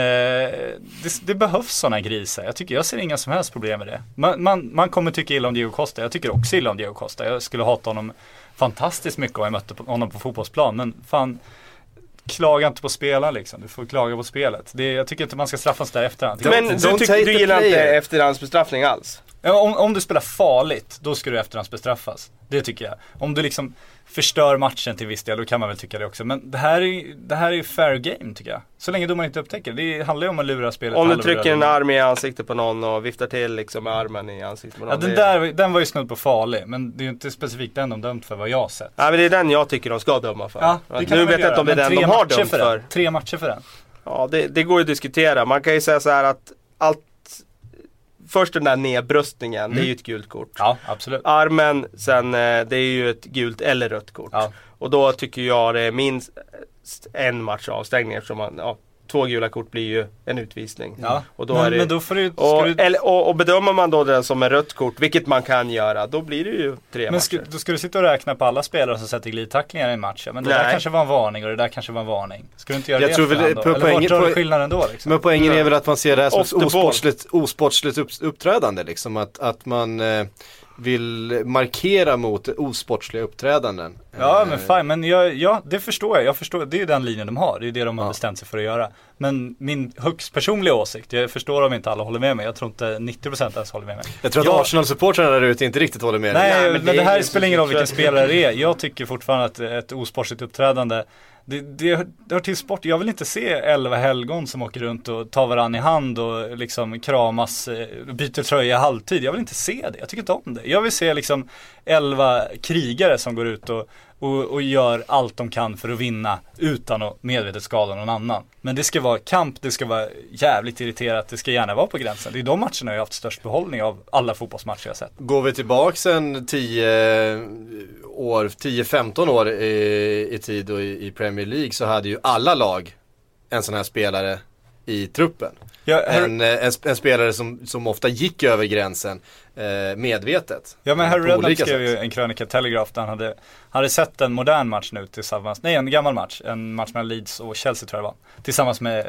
C: det, det behövs sådana grisar. Jag tycker, jag ser inga som helst problem med det. Man, man, man kommer tycka illa om Diego Costa. Jag tycker också illa om Diego Costa. Jag skulle hata honom fantastiskt mycket om jag mötte honom på fotbollsplan. Men fan, klaga inte på spelaren liksom. Du får klaga på spelet. Det, jag tycker inte man ska straffas där efterhand.
B: Men du, tyck, du gillar inte efterhandsbestraffning alls?
C: Om, om du spelar farligt, då ska du efterhandsbestraffas. Det tycker jag. Om du liksom förstör matchen till viss del, då kan man väl tycka det också. Men det här är det här är ju fair game tycker jag. Så länge domaren inte upptäcker. Det handlar ju om att lura spelet.
B: Om du trycker en arm i ansiktet på någon och viftar till liksom med armen i ansiktet på någon.
C: Ja, den
B: det-
C: där den var ju snudd på farlig. Men det är ju inte specifikt den de dömt för vad jag har sett.
B: Ja men det är den jag tycker de ska döma för.
C: Ja, det
B: nu
C: de
B: vet jag inte om det är den de har dömt
C: för.
B: för.
C: Tre matcher för den.
B: Ja det, det går ju att diskutera. Man kan ju säga så här att allt Först den där nedbröstningen, det är ju ett gult kort.
C: Ja, absolut.
B: Armen, sen eh, det är ju ett gult eller rött kort.
C: Ja.
B: Och då tycker jag det är minst en match avstängning eftersom man, ja, två gula kort blir ju en utvisning.
C: Ja.
B: Och då
C: men,
B: är det,
C: men då får du, ska
B: och,
C: du
B: eller, och, och bedömer man då den som en rött kort, vilket man kan göra, då blir det ju tre
C: Men
B: matcher.
C: ska, då ska du sitta och räkna på alla spelare som sätter glidtacklingar i en match. Ja, Men det där kanske var en varning och det där kanske var en varning. Ska du inte göra
A: Jag
C: det
A: tror väl
C: då?
A: på-
C: Eller
A: poängen-
C: vart drar du skillnaden då liksom?
A: Men poängen är väl att man ser det här som ett osportsligt, osportsligt upp, uppträdande liksom. Att, att man eh, vill markera mot osportsliga uppträdanden.
C: Ja
A: Eh,
C: men fine, men jag, ja det förstår jag. Jag förstår, det är ju den linjen de har. Det är det de har
A: Ja.
C: bestämt sig för att göra. Men min högst personliga åsikt, jag förstår om inte alla håller med mig. Jag tror inte 90% ens håller med mig.
A: Jag tror att
C: Jag-
A: Arsenal-supportrarna där ute inte riktigt håller med.
C: Nej,
B: Nej,
C: men,
B: men
C: det,
B: det är
C: här spelar ingen roll vilken spelare det är. Jag tycker fortfarande att ett osportsligt uppträdande det, det, hör- det hör till sport. Jag vill inte se 11 helgon som åker runt och tar varandra i hand och liksom kramas, eh, byter tröja halvtid. Jag vill inte se det. Jag tycker inte om det. Jag vill se liksom 11 krigare som går ut och, och, och gör allt de kan för att vinna utan att medvetet skada någon annan. Men det ska vara kamp, det ska vara jävligt irriterat, det ska gärna vara på gränsen. Det är de matcherna jag har haft störst behållning av alla fotbollsmatcher jag sett.
A: Går vi tillbaks en 10 år, 10-15 år i, i tid och i, i Premier League så hade ju alla lag en sån här spelare i truppen.
C: Ja, Harry,
A: En, eh, en, en spelare som, som ofta gick över gränsen eh, medvetet.
C: ja men Harry Redknapp skrev ju
A: sätt.
C: en krönika i Telegraph där han hade, han hade sett en modern match nu tillsammans, nej en gammal match, en match mellan Leeds och Chelsea tror jag det var. Tillsammans med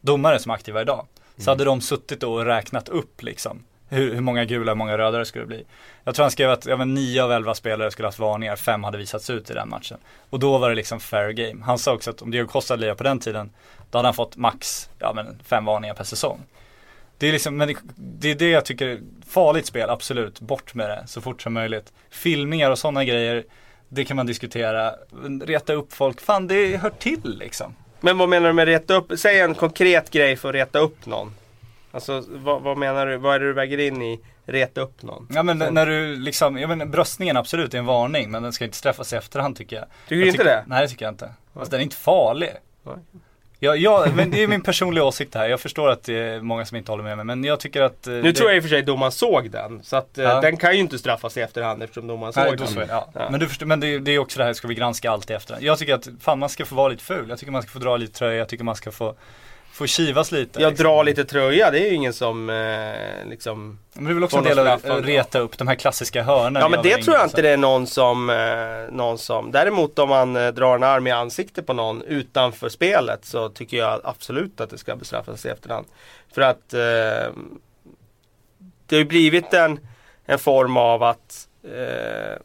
C: domare som är aktiva idag. Så
A: Mm.
C: hade de suttit och räknat upp liksom. Hur, hur många gula, hur många röda det skulle bli. Jag tror han skrev att ja, men 9 av 11 spelare skulle haft varningar, fem hade visats ut i den matchen. Och då var det liksom fair game. Han sa också att om Diego Costa hade på den tiden, då hade han fått max, ja men fem varningar per säsong. Det är liksom, men det, det är det jag tycker är farligt spel, absolut. Bort med det så fort som möjligt. Filmningar och sådana grejer, det kan man diskutera. Reta upp folk, fan det hör till liksom.
B: Men vad menar du med reta upp? Säg en konkret grej för att reta upp någon. Alltså vad, vad menar du? Vad är det du väger in i reta upp någon?
C: Ja men när du liksom, jag men bröstningen absolut är en varning men den ska inte straffas i efterhand tycker jag.
B: Tycker
C: jag
B: du inte
C: tycker,
B: det?
C: Nej det tycker jag inte. Alltså, den är inte farlig.
B: Nej.
C: Ja, ja, men det är min personliga åsikt här. Jag förstår att det är många som inte håller med mig men jag tycker att eh,
B: Nu
C: det,
B: tror jag i och för sig domaren såg den. Så att eh,
C: Ja.
B: den kan ju inte straffas i efterhand eftersom domaren
C: Nej,
B: såg
C: då
B: den.
C: så ja.
B: Ja.
C: Men, du förstår, men det, det är också det här, ska vi granska allt i efterhand? Jag tycker att fan man ska få vara lite ful. Jag tycker man ska få dra lite tröja. Jag tycker man ska få, få kivas lite.
B: Jag
C: liksom.
B: drar lite tröja, det är ju ingen som eh, liksom
C: Men det är väl också en
B: får
C: del att reta upp de här klassiska hörnen.
B: Ja men det tror jag inte det är någon som, eh, någon som Däremot om man eh, drar en arm i ansiktet på någon utanför spelet så tycker jag absolut att det ska bestraffas i efterhand. För att eh, det har ju blivit en, en form av att eh,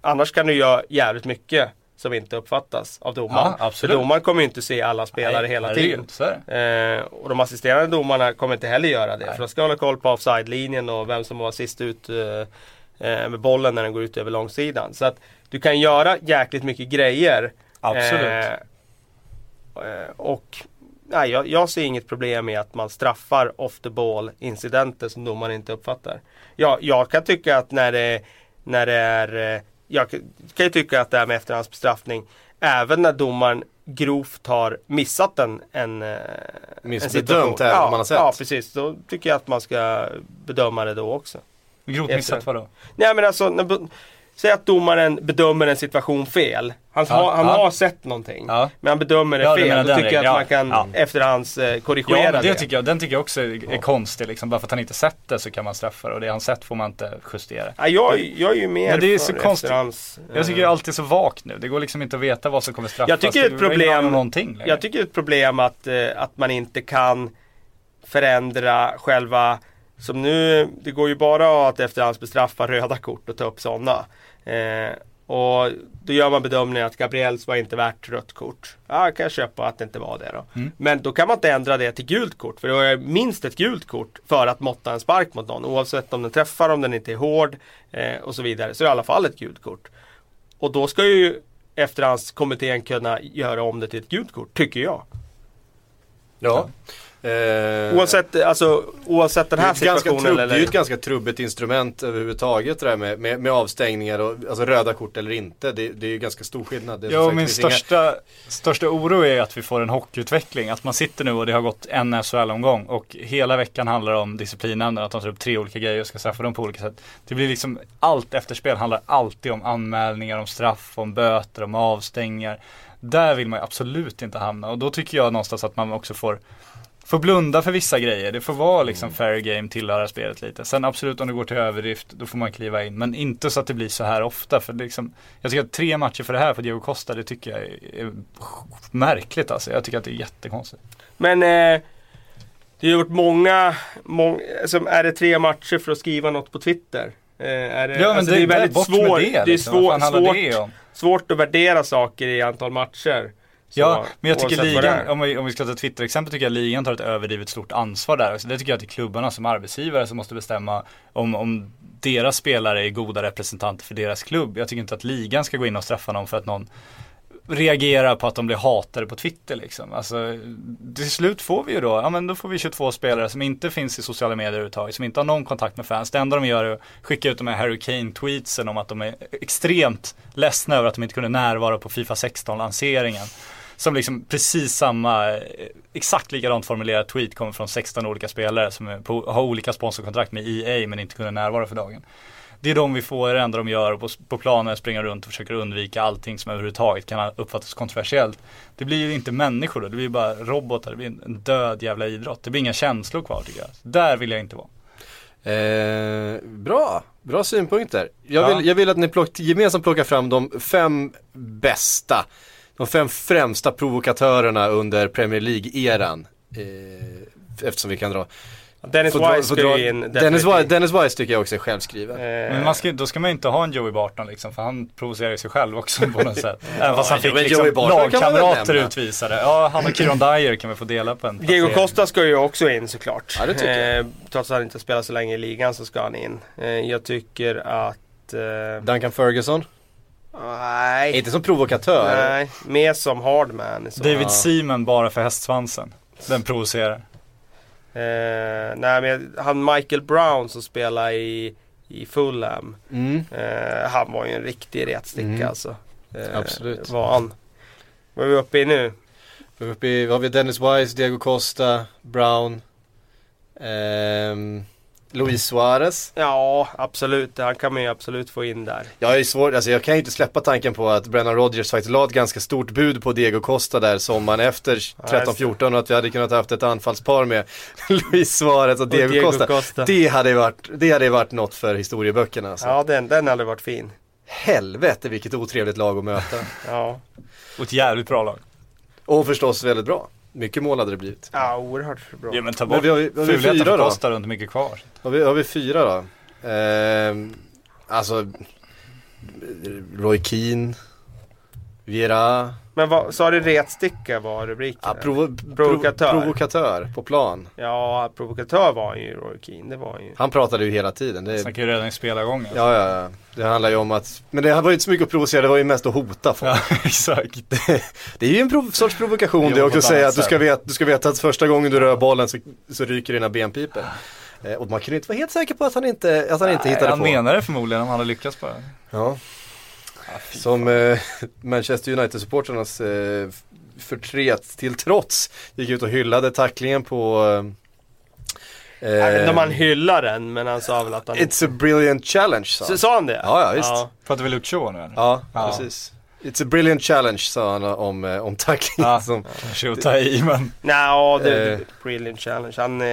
B: annars kan du göra jävligt mycket som inte uppfattas av domaren.
C: Ja,
B: För domaren kommer ju inte se alla spelare
C: Nej,
B: hela tiden. Eh, och de assisterande domarna kommer inte heller göra det.
C: Nej.
B: För de ska hålla koll på offside-linjen och vem som var sist ut eh, eh, med bollen när den går ut över långsidan. Så att du kan göra jäkligt mycket grejer.
C: Absolut.
B: Eh, eh, och nej, jag, jag ser inget problem med att man straffar off the ball incidenter som domaren inte uppfattar. Jag, jag kan tycka att när det, när det är eh, jag kan ju tycka att det här med efterhandsbestraffning även när domaren grovt har missat en, en, eh, en
A: Missbedömt även
B: ja,
A: man har sett.
B: Ja precis, då tycker jag att man ska bedöma det då också.
C: Grovt missat vadå?
B: Nej men alltså, när, säg att domaren bedömer en situation fel. Han,
C: Ja,
B: har, han
C: ja.
B: har sett någonting.
C: Ja.
B: Men han bedömer det fel. Då
C: den
B: tycker jag att man kan
C: Ja,
B: efterhands eh, korrigera
C: Ja det
B: det.
C: tycker jag, den tycker jag också är, är konstig liksom. Bara för att han inte sett det så kan man straffa det och det han sett får man inte justera.
B: Ja, jag, jag är ju mer
C: Men det är
B: för
C: så konstigt.
B: efterhands, eh,
C: Jag tycker det är alltid så vagt nu. Det går liksom inte att veta vad som kommer straffas.
B: Jag tycker det är ett problem-. Jag tycker är ett problem att, eh, att man inte kan förändra själva som nu, det går ju bara att efterhandsbestraffa röda kort och ta upp sådana. Eh, och då gör man bedömningen att Gabriels var inte värt rött kort. Ja, kan jag köpa att det inte var det då.
C: Mm.
B: Men då kan man inte ändra det till gult kort. För då är minst ett gult kort för att måtta en spark mot någon. Oavsett om den träffar, om den inte är hård eh, och så vidare. Så är det i alla fall ett gult kort. Och då ska ju efterhandskommittén kunna göra om det till ett gult kort, tycker jag.
A: Ja. Eh,
B: Oavsett, alltså, oavsett den
A: det är,
B: här situationen.
A: trubb, det är
B: eller,
A: ju ett ganska trubbigt instrument överhuvudtaget det där med, med, med avstängningar och alltså röda kort eller inte. Det, det är ju ganska stor skillnad. Det är som
C: Ja,
A: sagt,
C: min
A: det finns inga-
C: största, största oro är att vi får en hockeyutveckling. Att man sitter nu och det har gått en SHL-omgång och hela veckan handlar det om disciplinnämnden. Att de tar upp tre olika grejer och ska straffa dem på olika sätt. Det blir liksom, allt efterspel handlar alltid om anmälningar, om straff, om böter, om avstängningar. Där vill man ju absolut inte hamna och då tycker jag någonstans att man också får Får blunda för vissa grejer, det får vara liksom fair game, tillhöra spelet lite. Sen absolut om det går till överdrift, då får man kliva in. Men inte så att det blir så här ofta. För liksom, jag tycker att tre matcher för det här för Diego Costa, det tycker jag är, är märkligt alltså. Jag tycker att det är jättekonstigt.
B: Men eh, det har gjort många, många alltså, är det tre matcher för att skriva något på Twitter? Eh, är det,
C: Ja men
B: alltså,
C: det,
B: det är väldigt svårt,
C: det,
B: det är
C: liksom.
B: svår,
C: handlar
B: svårt,
C: det
B: svårt att värdera saker i antal matcher. Så,
C: Ja, men jag tycker ligan, om vi, om vi ska ta Twitter-exempel, tycker jag ligan tar ett överdrivet stort ansvar där. Så det tycker jag att det är klubbarna som arbetsgivare som måste bestämma om, om deras spelare är goda representanter för deras klubb. Jag tycker inte att ligan ska gå in och straffa någon för att någon reagerar på att de blir hatade på Twitter liksom. Alltså, till slut får vi ju då, ja men då får vi 22 spelare som inte finns i sociala medier överhuvudtaget, som inte har någon kontakt med fans. Det enda de gör är att skicka ut de här Harry Kane-tweetsen om att de är extremt ledsna över att de inte kunde närvara på Fifa 16-lanseringen. Som liksom precis samma, eh, exakt likadant formulerad tweet kommer från 16 olika spelare som på, har olika sponsorkontrakt med EA men inte kunde närvara för dagen. Det är de vi får, det enda de gör på, på planen, springa runt och försöker undvika allting som överhuvudtaget kan uppfattas kontroversiellt. Det blir ju inte människor då, det blir bara robotar, det blir en död jävla idrott. Det blir inga känslor kvar tycker jag. Där vill jag inte vara.
A: Eh, bra, bra synpunkter. Jag
C: Ja.
A: vill, jag vill att ni plock, gemensamt plockar fram de fem bästa, de fem främsta provokatörerna under Premier League-eran. Eh, eftersom vi kan dra.
B: Dennis Wise ska ju in
A: Dennis. Wise, Dennis Wise tycker jag också är självskriven.
B: Eh,
C: Men man ska, då ska man inte ha en Joey Barton liksom, för han provocerar ju sig själv också på något sätt. Även fast han
A: Ja,
C: fick liksom lagkamrater utvisade. Ja, han och Kieron Dyer kan vi få dela på en
B: Diego. Costa ska ju också in såklart.
A: Ja, det tycker jag.
B: Eh, trots att han inte spelar så länge i ligan så ska han in. Eh, jag tycker att... Eh,
A: Duncan Ferguson,
B: nej.
A: inte som provokatör.
B: Nej, mer som hardman. Så.
C: David
A: Ja.
C: Seaman bara för hästsvansen. Den provocerar.
B: Eh, nej men han Michael Brown som spelar i, i Fulham.
A: Mm.
B: Eh, han var ju en riktig retsticka
A: Mm.
B: alltså. Eh,
A: Absolut.
B: Var han. Vad är vi uppe i nu?
A: Vi är uppe i, vad har vi Dennis Wise, Diego Costa, Brown, ehm, Luis Suarez.
B: Ja, absolut. Han kan man ju absolut få in där.
A: Jag är svår, alltså jag kan ju inte släppa tanken på att Brennan Rodgers faktiskt la ett ganska stort bud på Diego Costa där sommaren efter 13-14 och att vi hade kunnat haft ett anfallspar med Luis Suarez och Diego,
B: Diego
A: Costa.
B: Costa.
A: Det hade ju varit, det hade varit något för historieböckerna alltså.
B: Ja, den, den hade varit fin.
A: Helvete vilket otrevligt lag att möta.
B: Ja,
C: Och ett jävligt bra lag.
A: och förstås väldigt bra. Mycket mål hade det blivit.
B: ja oerhört bra.
C: Ja men ta
A: Men
C: bort
A: vi har, vi har vi
C: fulheten
A: fyra då?
C: Har inte mycket kvar.
A: Har vi, har vi fyra då? Ehm, alltså Roy Keane, Viera,
B: Men vad, sa du retsticka var rubriken?
A: ja, provo, provo,
B: Provokatör.
A: provokatör på plan.
B: Ja, provokatör var han ju Roy Keane. Det var han ju.
A: Han pratade ju hela tiden. Det,
C: Snackar ju redan i spelargången.
A: ja, ja, ja. Det handlar ju om att, men det var ju inte så mycket att provocera, det var ju mest att hota folk.
C: Ja, exakt.
A: Det är ju en prov, sorts provokation det också att säga att du ska, veta, du ska veta att första gången du rör bollen så, så ryker dina benpipor. Eh, och man kan ju inte vara helt säker på att han inte, att han inte
C: Nej,
A: hittade
C: han
A: på.
C: menar det förmodligen om han hade lyckats på det.
A: Ja. Som eh, Manchester United-supportrarnas eh, förtret till trots gick ut och hyllade tacklingen på eh,
B: Jag vet inte om
A: eh,
B: han hyllar den, men han sa väl att han...
A: It's a brilliant challenge sa
B: Så,
A: han.
B: sa han det?
A: Ja, ja, visst.
C: Pratar vi Shaw nu eller?
A: Ja,
C: Ja.
A: precis. It's a brilliant challenge sa han om, eh, om tacklingen.
C: Ja.
A: Som,
C: Kanske att ta i men.
B: Nej, det,
A: Eh.
B: det Brilliant Challenge. Han, eh,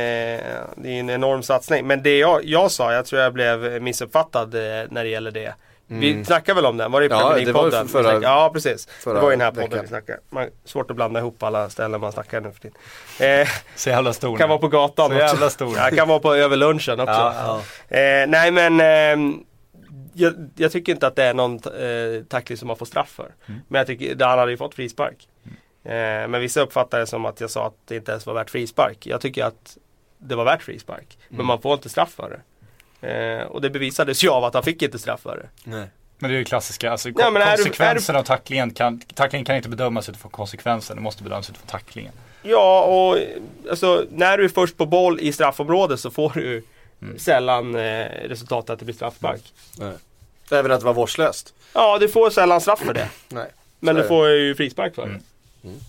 B: det är en enorm satsning. Men det jag, jag sa, jag tror jag blev missuppfattad eh, när det gäller det. Vi snackade väl om den? Var det i
A: Mm. Ja,
B: Premier
A: ju
B: League-podden?
A: förra-
B: Ja, precis.
A: förra
B: det var i den här podden
A: veckan.
B: vi snackade. Man, svårt att blanda ihop alla ställen man snackar nu för tiden. Eh,
C: Så jävla stor
B: kan
C: nu.
B: vara på gatan
C: Så
B: också.
C: jävla stor.
B: Ja, kan vara på över lunchen också.
C: Ja,
B: Eh, nej men eh, jag, jag tycker inte att det är någon eh, tackling som man får straff för.
C: Mm.
B: Men jag tycker, han hade ju fått frispark. Eh, men vissa uppfattar det som att jag sa att det inte ens var värt frispark. Jag tycker att det var värt frispark.
C: Mm.
B: Men man får inte straff för det. Eh, och det bevisades ju av att han fick inte straff för det.
A: nej.
C: Men det är ju klassiska, alltså
B: Ja, är du-
C: konsekvensen av tacklingen kan, tacklingen kan inte bedömas utifrån konsekvensen, det måste bedömas utifrån tacklingen.
B: Ja och alltså, när du är först på boll i straffområdet så får du
C: Mm.
B: sällan eh, resultatet att det blir straffspark.
A: nej. Även att det var vårdslöst.
B: Ja, du får sällan straff för det.
A: Nej.
B: Men du får ju frispark för det.
C: Mm.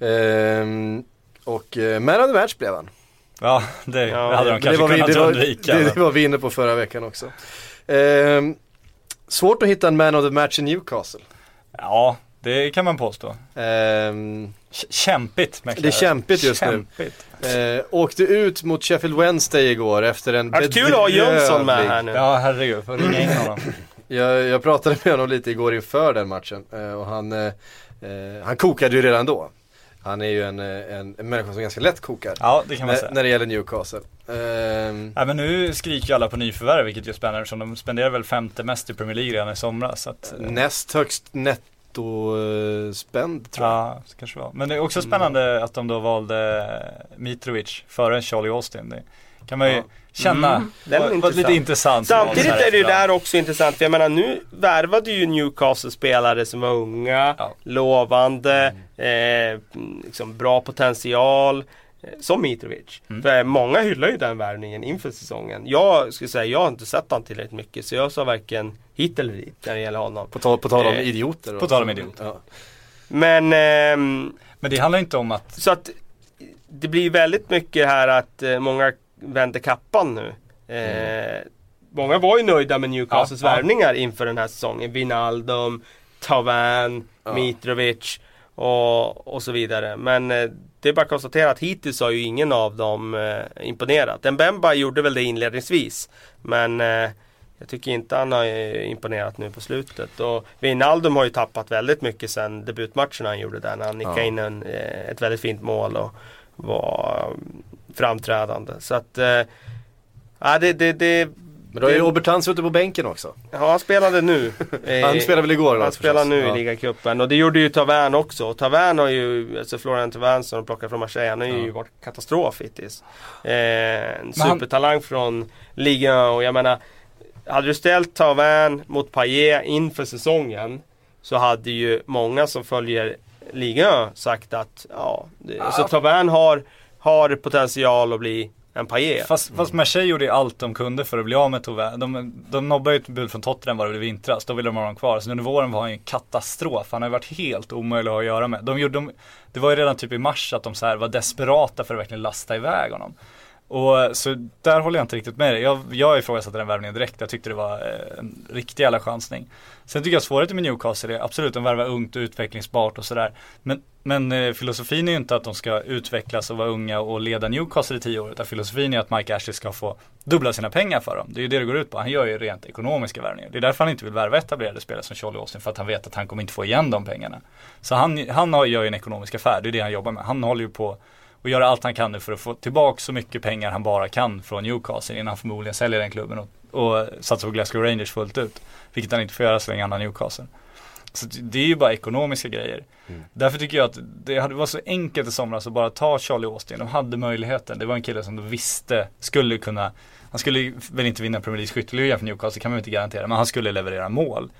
A: Ehm, och eh, man of the match blev han.
C: Ja, det,
B: Ja,
C: det hade de kanske
A: vi,
C: kunnat
A: det, var,
C: undvika.
A: det, det var vi inne på förra veckan också. Ehm, svårt att hitta en man of the match i Newcastle.
C: Ja, det kan man påstå. K- kämpigt mäklar
A: Det är kämpigt just nu.
C: kämpigt.
A: eh, åkte ut mot Sheffield Wednesday igår efter en
B: Vart kul att ha Jönsson med
A: bedrövlig-
B: här nu.
C: Ja, herregud, får ringa in honom.
A: Jag, jag pratade med honom lite igår inför den matchen eh, och han, eh, eh, han kokade ju redan då. Han är ju en, eh, en, en människa som ganska lätt kokar.
C: Ja, det kan man säga.
A: när det ggäller Newcastle. Ehm,
C: Ja, men nu skriker ju alla på nyförvärv vilket ju är spännande eftersom de spenderar väl femte mest i Premier League redan i somras. Att, eh,
A: näst högst nettospend tror jag.
C: Ja, så kanske det var. Men det är också spännande att de då valde Mitrovic före Charlie Austin. Det kan man ju
A: Ja.
C: känna.
B: Mm, den är
C: var, var
B: intressant.
C: lite intressant.
B: Samtidigt är det ju där också intressant, för jag menar nu värvade ju Newcastle-spelare som var unga,
C: Ja.
B: lovande, eh, liksom bra potential. eh, Som Mitrovic.
C: Mm.
B: För många hyllar ju den värvningen inför säsongen. Jag skulle säga, jag har inte sett han tillräckligt mycket så jag sa varken hit eller dit när det gäller honom.
A: På tal, på tal om
B: Eh,
A: idioter.
C: på tal om idioter.
A: Ja.
B: Men ehm,
C: Men det handlar inte om att
B: Så att det blir väldigt mycket här att eh, många vänder kappan nu. Eh, många var ju nöjda med Newcastles
C: Ja, ja.
B: värvningar inför den här säsongen. Wijnaldum, Tavan,
A: Ja.
B: Mitrovic och, och så vidare. Men eh, det är bara att konstatera att hittills har ju ingen av dem eh, imponerat. Mbemba gjorde väl det inledningsvis. Men eh, jag tycker inte han har eh, imponerat nu på slutet. Och Wijnaldum har ju tappat väldigt mycket sen debutmatcherna han gjorde där. När han nickade
A: Ja.
B: in en, eh, ett väldigt fint mål och var framträdande. Så att eh, Ja, det, det, det,
A: Men då är ju
B: det-
A: Obertan suttit på bänken också.
B: ja, han spelade nu. Eh,
A: Han spelade väl igår? då,
B: Han spelar
A: förstås.
B: nu
A: Ja.
B: i ligacupen och det gjorde ju Tavern också. Och Tavern har ju, alltså Florian Tavern som de plockar från Marseille, han har ju
A: Ja.
B: varit katastrof hittills. Eh, en
C: Men han-
B: supertalang från ligan och jag menar Hade du ställt Tavern mot Payet inför säsongen Så hade ju många som följer ligan sagt att ja, det, alltså Tavern har, har potential att bli en Payet.
C: Fast, fast Marseille gjorde ju allt de kunde för att bli av med Tove. De, de nobbade ju ett bud från Tottenham var det i vintras, då ville de ha honom kvar. Så under våren var han ju en katastrof. Han har ju varit helt omöjlig att ha att göra med. De gjorde, de, det var ju redan typ i mars att de så här var desperata för att verkligen lasta iväg honom. Och så där håller jag inte riktigt med dig. Jag, jag ifrågasatte den värvningen direkt. Jag tyckte det var eh, en riktig jävla chansning. Sen tycker jag svårigheten med Newcastle är absolut de värvar ungt och utvecklingsbart och sådär. Men, men eh, filosofin är ju inte att de ska utvecklas och vara unga och leda Newcastle i tio år. Utan filosofin är att Mike Ashley ska få dubbla sina pengar för dem. Det är ju det det går ut på. Han gör ju rent ekonomiska värvningar. Det är därför han inte vill värva etablerade spelare som Charlie Austin. För att han vet att han kommer inte få igen de pengarna. Så han, han har, gör ju en ekonomisk affär. Det är det han jobbar med. Han håller ju på och göra allt han kan nu för att få tillbaka så mycket pengar han bara kan från Newcastle innan han förmodligen säljer den klubben och, och satsar på Glasgow Rangers fullt ut. Vilket han inte får göra så länge han har Newcastle. Så det är ju bara ekonomiska grejer. Därför tycker jag att det hade varit så enkelt i somras att bara ta Charlie Austin. De hade möjligheten. Det var en kille som de visste skulle kunna han skulle väl inte vinna Premier League skytteliga för Newcastle kan man ju inte garantera. Men han skulle leverera mål.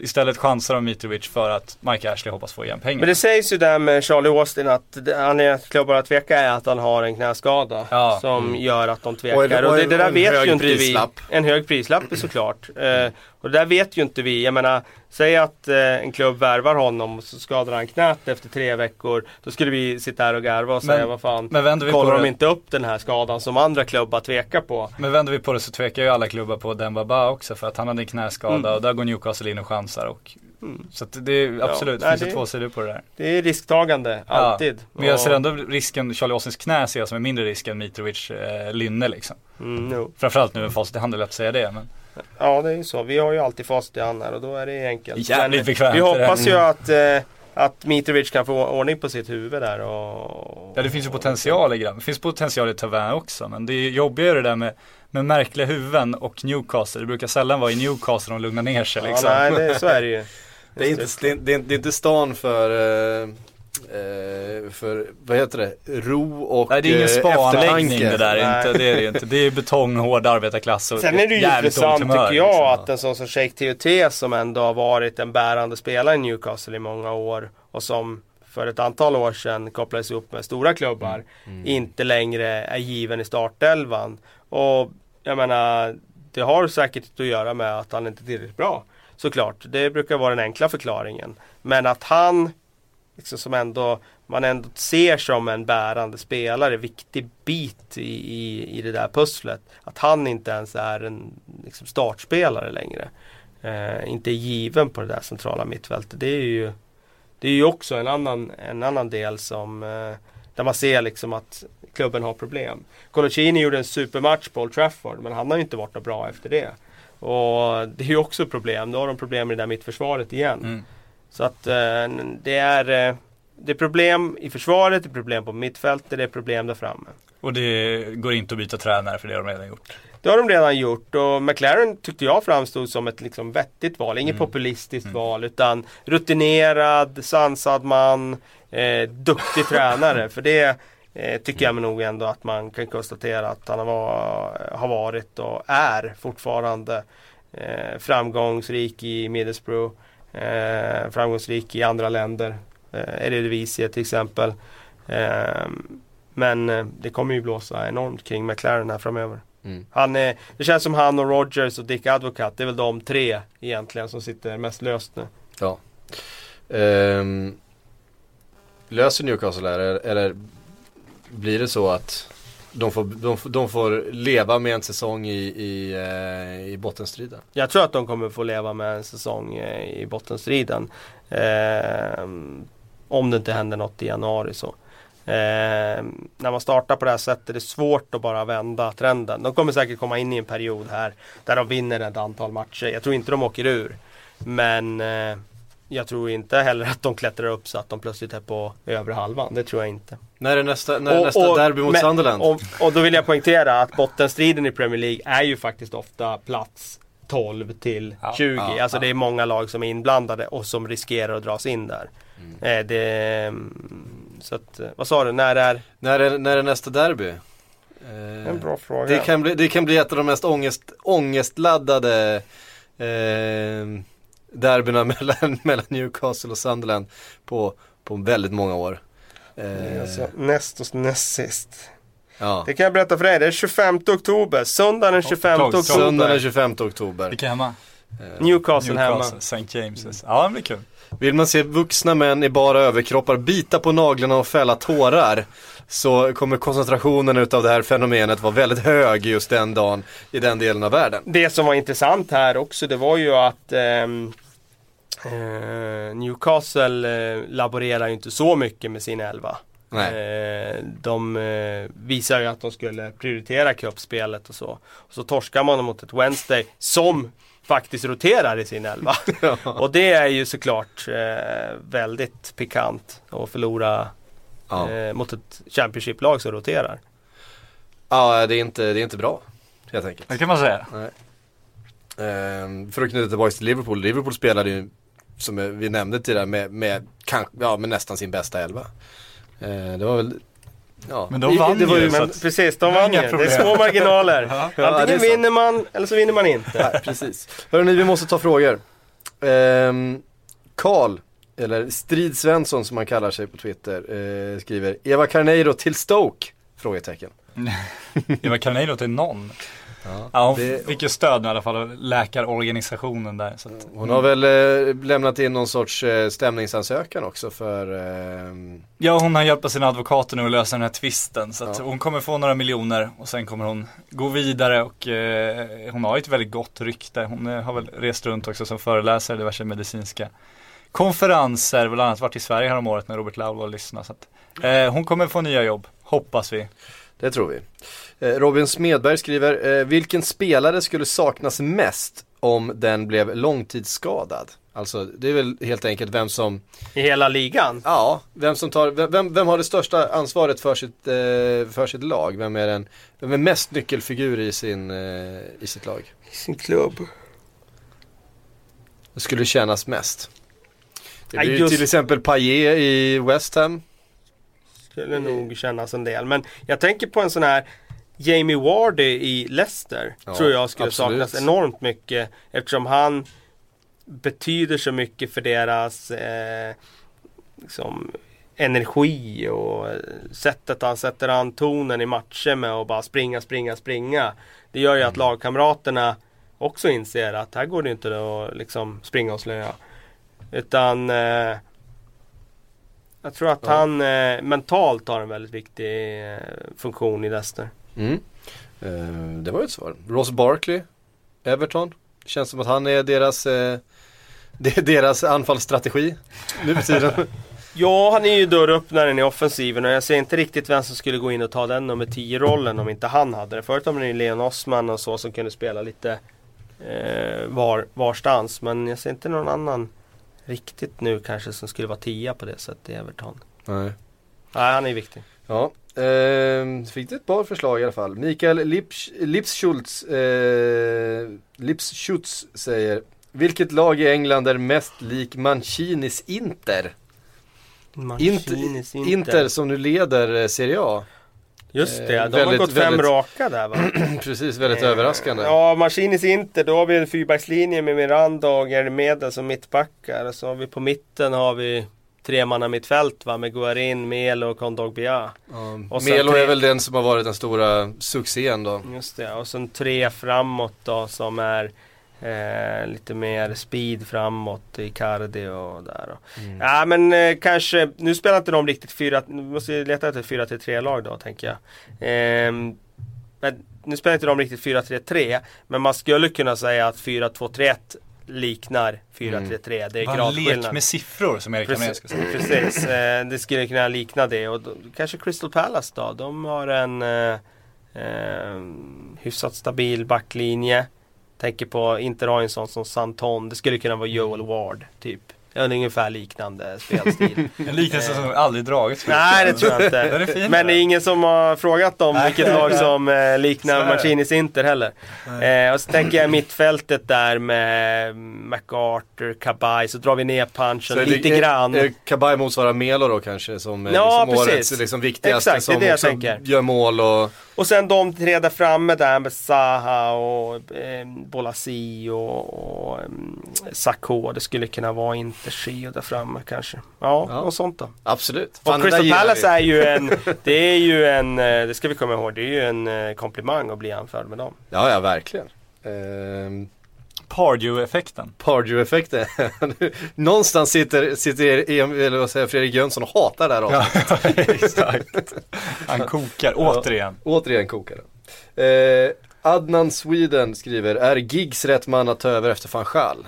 C: Istället chansar de Mitrovic för att Mike Ashley hoppas få igen pengar.
B: Men det sägs ju där med Charlie Austin att anledningen till att klubbarna tvekar är att han har en knäskada.
C: Ja.
B: Som gör att de
A: Och
B: tvekar.
A: en-
B: Och,
A: och
B: det, det där
A: en
B: vet
A: hög
B: ju inte
A: prislapp.
B: vi. En hög prislapp såklart. Eh, och det där vet ju inte vi. Jag menar, säg att eh, en klubb värvar honom och så skadar han knät efter tre veckor. Då skulle vi sitta här och garva och säga
C: Men-
B: vad fan.
C: men vänder vi
B: kollar de inte upp den här skadan som andra klubbar tvekar på.
C: Men vänder vi på det så tvekar ju alla klubbar på Demba Ba också för att han hade en knäskada
B: Mm.
C: och där går Newcastle in och chansar och Så att det är absolut,
B: Ja,
C: finns
B: nej,
C: det
B: det-
C: två sidor på det där.
B: Det är risktagande, alltid.
C: Men jag ser ändå risken, Charlie Austins knä ser jag som en mindre risk än Mitrovic eh, lynne liksom.
B: Mm, jo.
C: Framförallt nu med facit i hand, att säga det men
B: Ja det är ju så. Vi har ju alltid facit i hand här och då är det enkelt.
C: Jävligt
B: Men
C: bekvämt,
B: Vi hoppas ju att, eh, att Mitrovic kan få ordning på sitt huvud där och...
C: Ja det finns ju potential i grabben. Det finns potential i Tavern också men det är jobbigare det där med, med märkliga huvuden och Newcastle. Det brukar sällan vara i Newcastle de lugnar ner sig
B: Ja,
C: liksom.
B: nej, det, så är det ju.
A: Det är, inte, det, är, det, är, det är inte stan för, eh, för vad heter det, ro och
C: Nej det är ingen
A: eh,
C: spa-anläggning
A: eftertanke.
C: det där
B: Nej.
C: inte, det är det ju inte. Det är betong, hård arbetarklass och
B: Sen är det ju intressant
C: humör,
B: tycker jag
C: liksom.
B: att en sån som Sheikh TUT som ändå har varit en bärande spelare i Newcastle i många år och som för ett antal år sedan kopplades ihop med stora klubbar inte längre är given i startelvan. Och jag menar, det har säkert att göra med att han inte är tillräckligt bra. Såklart, det brukar vara den enkla förklaringen. Men att han, liksom som ändå, man ändå ser som en bärande spelare, viktig bit i, i, i det där pusslet. Att han inte ens är en liksom startspelare längre. Eh, inte är given på det där centrala mittfältet. Det är ju, det är ju också en annan, en annan del som eh, där man ser liksom att klubben har problem. Colocini gjorde en supermatch på Old Trafford men han har ju inte varit något bra efter det. Och det är ju också ett problem. Då har de problem med det där mittförsvaret igen.
C: Mm.
B: Så att eh, det är eh, det är problem i försvaret, det är problem på mittfältet, det är problem där framme.
C: Och det går inte att byta tränare för det har de redan gjort.
B: Det har de redan gjort och McLaren tyckte jag framstod som ett liksom vettigt val. Inget
C: Mm.
B: populistiskt val utan rutinerad, sansad man, eh, duktig tränare. För det eh, tycker jag nog ändå att man kan konstatera att han har, var, har varit och är fortfarande eh, framgångsrik i Middlesbrough. Eh, framgångsrik i andra länder. Eh, Eredivisie till exempel. Eh, men eh, det kommer ju blåsa enormt kring McLaren här framöver.
A: Mm.
B: Han är, det känns som han och Rogers och Dick Advocat, det är väl de tre egentligen som sitter mest löst nu.
A: Ja. Ehm, löser Newcastle det eller, eller blir det så att de, får, de, de får leva med en säsong i, i, eh, i bottenstriden.
B: Jag tror att de kommer få leva med en säsong eh, i bottenstriden. Eh, om det inte händer något i januari så. Eh, när man startar på det här sättet är det svårt att bara vända trenden. De kommer säkert komma in i en period här där de vinner ett antal matcher. Jag tror inte de åker ur. Men eh, jag tror inte heller att de klättrar upp så att de plötsligt är på övre halvan. Det tror jag inte.
A: När är nästa, när är nästa derby mot
B: men-
A: Sunderland?
B: Och, och då vill jag poängtera att bottenstriden i Premier League är ju faktiskt ofta plats 12 till
C: Ja,
B: 20.
A: ja,
B: alltså
A: ja.
B: det är många lag som är inblandade och som riskerar att dras in där. Eh, det, mm, så att, eh, vad sa du, när är?
A: När är, när är nästa derby? Eh,
B: En bra fråga.
A: det, kan bli, det kan bli ett av de mest ångest, ångestladdade eh, derbyna mellan, mellan Newcastle och Sunderland på, på väldigt många år. Eh,
B: Alltså, näst och näst sist.
A: ja.
B: Det kan jag berätta för dig, det är 25 oktober. Söndag den 25
C: Tog-
B: oktober.
A: Söndag den 25 oktober.
C: Vilka hemma?
B: Newcastle, hemma.
C: Newcastle, St. James. Ja, det blir kul.
A: Vill man se vuxna män i bara överkroppar bita på naglarna och fälla tårar så kommer koncentrationen utav det här fenomenet vara väldigt hög just den dagen i den delen av världen.
B: Det som var intressant här också det var ju att ehm, eh, Newcastle eh, laborerar ju inte så mycket med sin elva.
A: Nej.
B: Eh, de eh, visar ju att de skulle prioritera cupspelet och så. Och så torskar man mot ett Wednesday som faktiskt roterar i sin elva. och det är ju såklart eh, väldigt pikant att förlora
A: Ja,
B: eh, mot ett Championship-lag som roterar.
A: ja det, är inte, det är inte bra helt enkelt.
C: Det kan man säga.
A: Ehm, för att knyta tillbaka till Liverpool. Liverpool spelade ju, som vi nämnde tidigare, med, med, ja, med nästan sin bästa elva. Ehm, det var väl, ja.
C: Men de vann
A: det var
C: ju,
A: ju,
C: så
B: Men
C: att-
B: precis, de
C: det
B: vann ju. Det är små marginaler.
A: Ja, det är
B: Antingen vinner man eller så vinner man inte.
A: Nej, precis. Hörrni, vi måste ta frågor. Ehm, Karl, eller Strid Svensson som han kallar sig på Twitter, eh, skriver Eva Carneiro till Stoke? Frågetecken.
C: Eva Carneiro till någon.
A: Ja,
C: Ja, hon
A: det-
C: fick ju stöd i alla fall av läkarorganisationen där. Så att,
A: Hon har väl eh, lämnat in någon sorts eh, stämningsansökan också för ehm,
C: Ja, hon har hjälpt sina advokater nu att lösa den här tvisten. Så att
A: Ja.
C: hon kommer få några miljoner och sen kommer hon gå vidare och eh, hon har ju ett väldigt gott rykte. Hon eh, har väl rest runt också som föreläsare i diverse medicinska konferenser, bland annat varit i Sverige häromåret när Robert Laul lyssnade. Så att, eh, hon kommer få nya jobb, hoppas vi.
A: Det tror vi. Eh, Robin Smedberg skriver, eh, vilken spelare skulle saknas mest om den blev långtidsskadad? Alltså det är väl helt enkelt vem som,
B: I hela ligan.
A: ja, vem som tar, vem- vem, har det största ansvaret för sitt, eh, för sitt lag? Vem är den, vem är mest nyckelfigur i sin, i sitt lag?
B: I sin klubb.
A: Det skulle kännas mest. Det blir ju
B: just-
A: till exempel Payet i West Ham.
B: Skulle nog kännas en del. Men jag tänker på en sån här Jamie Wardy i Leicester.
A: Ja,
B: tror jag skulle
A: absolut.
B: saknas enormt mycket. Eftersom han betyder så mycket för deras eh, liksom, energi och sättet han sätter an tonen i matcher med att bara springa, springa, springa. Det gör ju att lagkamraterna också inser att här går det inte att liksom springa och slöa. Utan eh, jag tror att
A: Ja.
B: han eh, mentalt har en väldigt viktig eh, funktion i Leicester.
A: Mm. Eh, det var ju ett svar. Ross Barkley, Everton. Känns som att han är deras, eh, det är deras anfallsstrategi nu för tiden.
B: Ja, han är ju dörröppnaren i offensiven och jag ser inte riktigt vem som skulle gå in och ta den nummer 10-rollen om inte han hade det. Förut hade man ju Leon Osman och så som kunde spela lite eh, var, varstans. Men jag ser inte någon annan riktigt nu kanske som skulle vara tia på det sättet i Everton.
A: Nej.
B: Nej, han är viktig.
A: Ja, eh, fick du ett par förslag i alla fall. Mikael Lips, Lipschultz, eh, Lipschutz säger Vilket lag i England är mest lik Mancinis Inter?
B: Mancinis
A: Inter, Inter som nu leder eh, Serie A.
B: Just det,
A: eh,
B: de har
A: väldigt,
B: gått fem
A: väldigt-
B: raka där va?
A: Precis, väldigt
B: Eh,
A: överraskande.
B: Ja, Mancinis Inter, då har vi en fyrbackslinje med Miranda och Medel som mittbackar. Så har vi på mitten har vi tremanna mittfält va, med Guarin, Melo och Kondogbia.
A: Ja,
B: Och
A: Melo
B: tre-
A: är väl den som har varit den stora succén då.
B: Just det, och sen tre framåt då som är Eh, lite mer speed framåt i Cardi och där. Och. Ja men eh, kanske, nu spelar inte de riktigt 4, nu måste vi leta efter 4-3 lag då tänker jag. Ehm, men nu spelar inte de riktigt 4-3-3 men man skulle kunna säga att 4-2-3-1 liknar 4-3-3. Det är
C: en lek
B: gradskillnad.
C: med siffror som Erik Hamrén
B: Precis,
C: säga.
B: precis. Eh, det skulle kunna likna det och då, kanske Crystal Palace då. De har en eh, eh, hyfsat stabil backlinje. Tänker på, inte ha en sån som Santon. Det skulle kunna vara Joel Ward typ. En ungefär liknande spelstil.
C: En liknelse som aldrig dragits förut.
B: Nej det tror jag inte.
C: Är fin.
B: Men det är ingen som har frågat om vilket lag som eh, liknar
C: är det.
B: Martinis Inter heller. Eh, och så tänker jag mittfältet där med MacArthur, Kabay, så drar vi ner punchen
A: Så är det-
B: lite grann.
A: är- är Kabay motsvarar Melo då kanske som eh,
B: Ja,
A: liksom
B: precis.
A: årets liksom, viktigaste
B: Exakt, det är
A: som
B: det jag
A: också
B: tänker.
A: gör mål och
B: Och sen de tre där framme där med Zaha och eh, Bolasi och, och eh, Sakho. Det skulle kunna vara Intergio där framme kanske. Ja,
A: Ja.
B: och sånt då.
A: absolut.
B: Och
A: Fan, det där
B: Crystal Palace är ju en, det är ju en, eh, det ska vi komma ihåg, det är ju en eh, komplimang att bli jämförd med dem.
A: Ja, ja verkligen. Ehm,
C: Pardew-effekten.
A: Pardew-effekten. Någonstans sitter, sitter Emil, eller vad säger Fredrik Jönsson och hatar det här
C: Ja,
A: avsnittet.
C: exakt. Han kokar återigen.
A: Återigen kokar det. Eh, Adnan Sweden skriver, är Giggs rätt man att ta över efter van Schaal?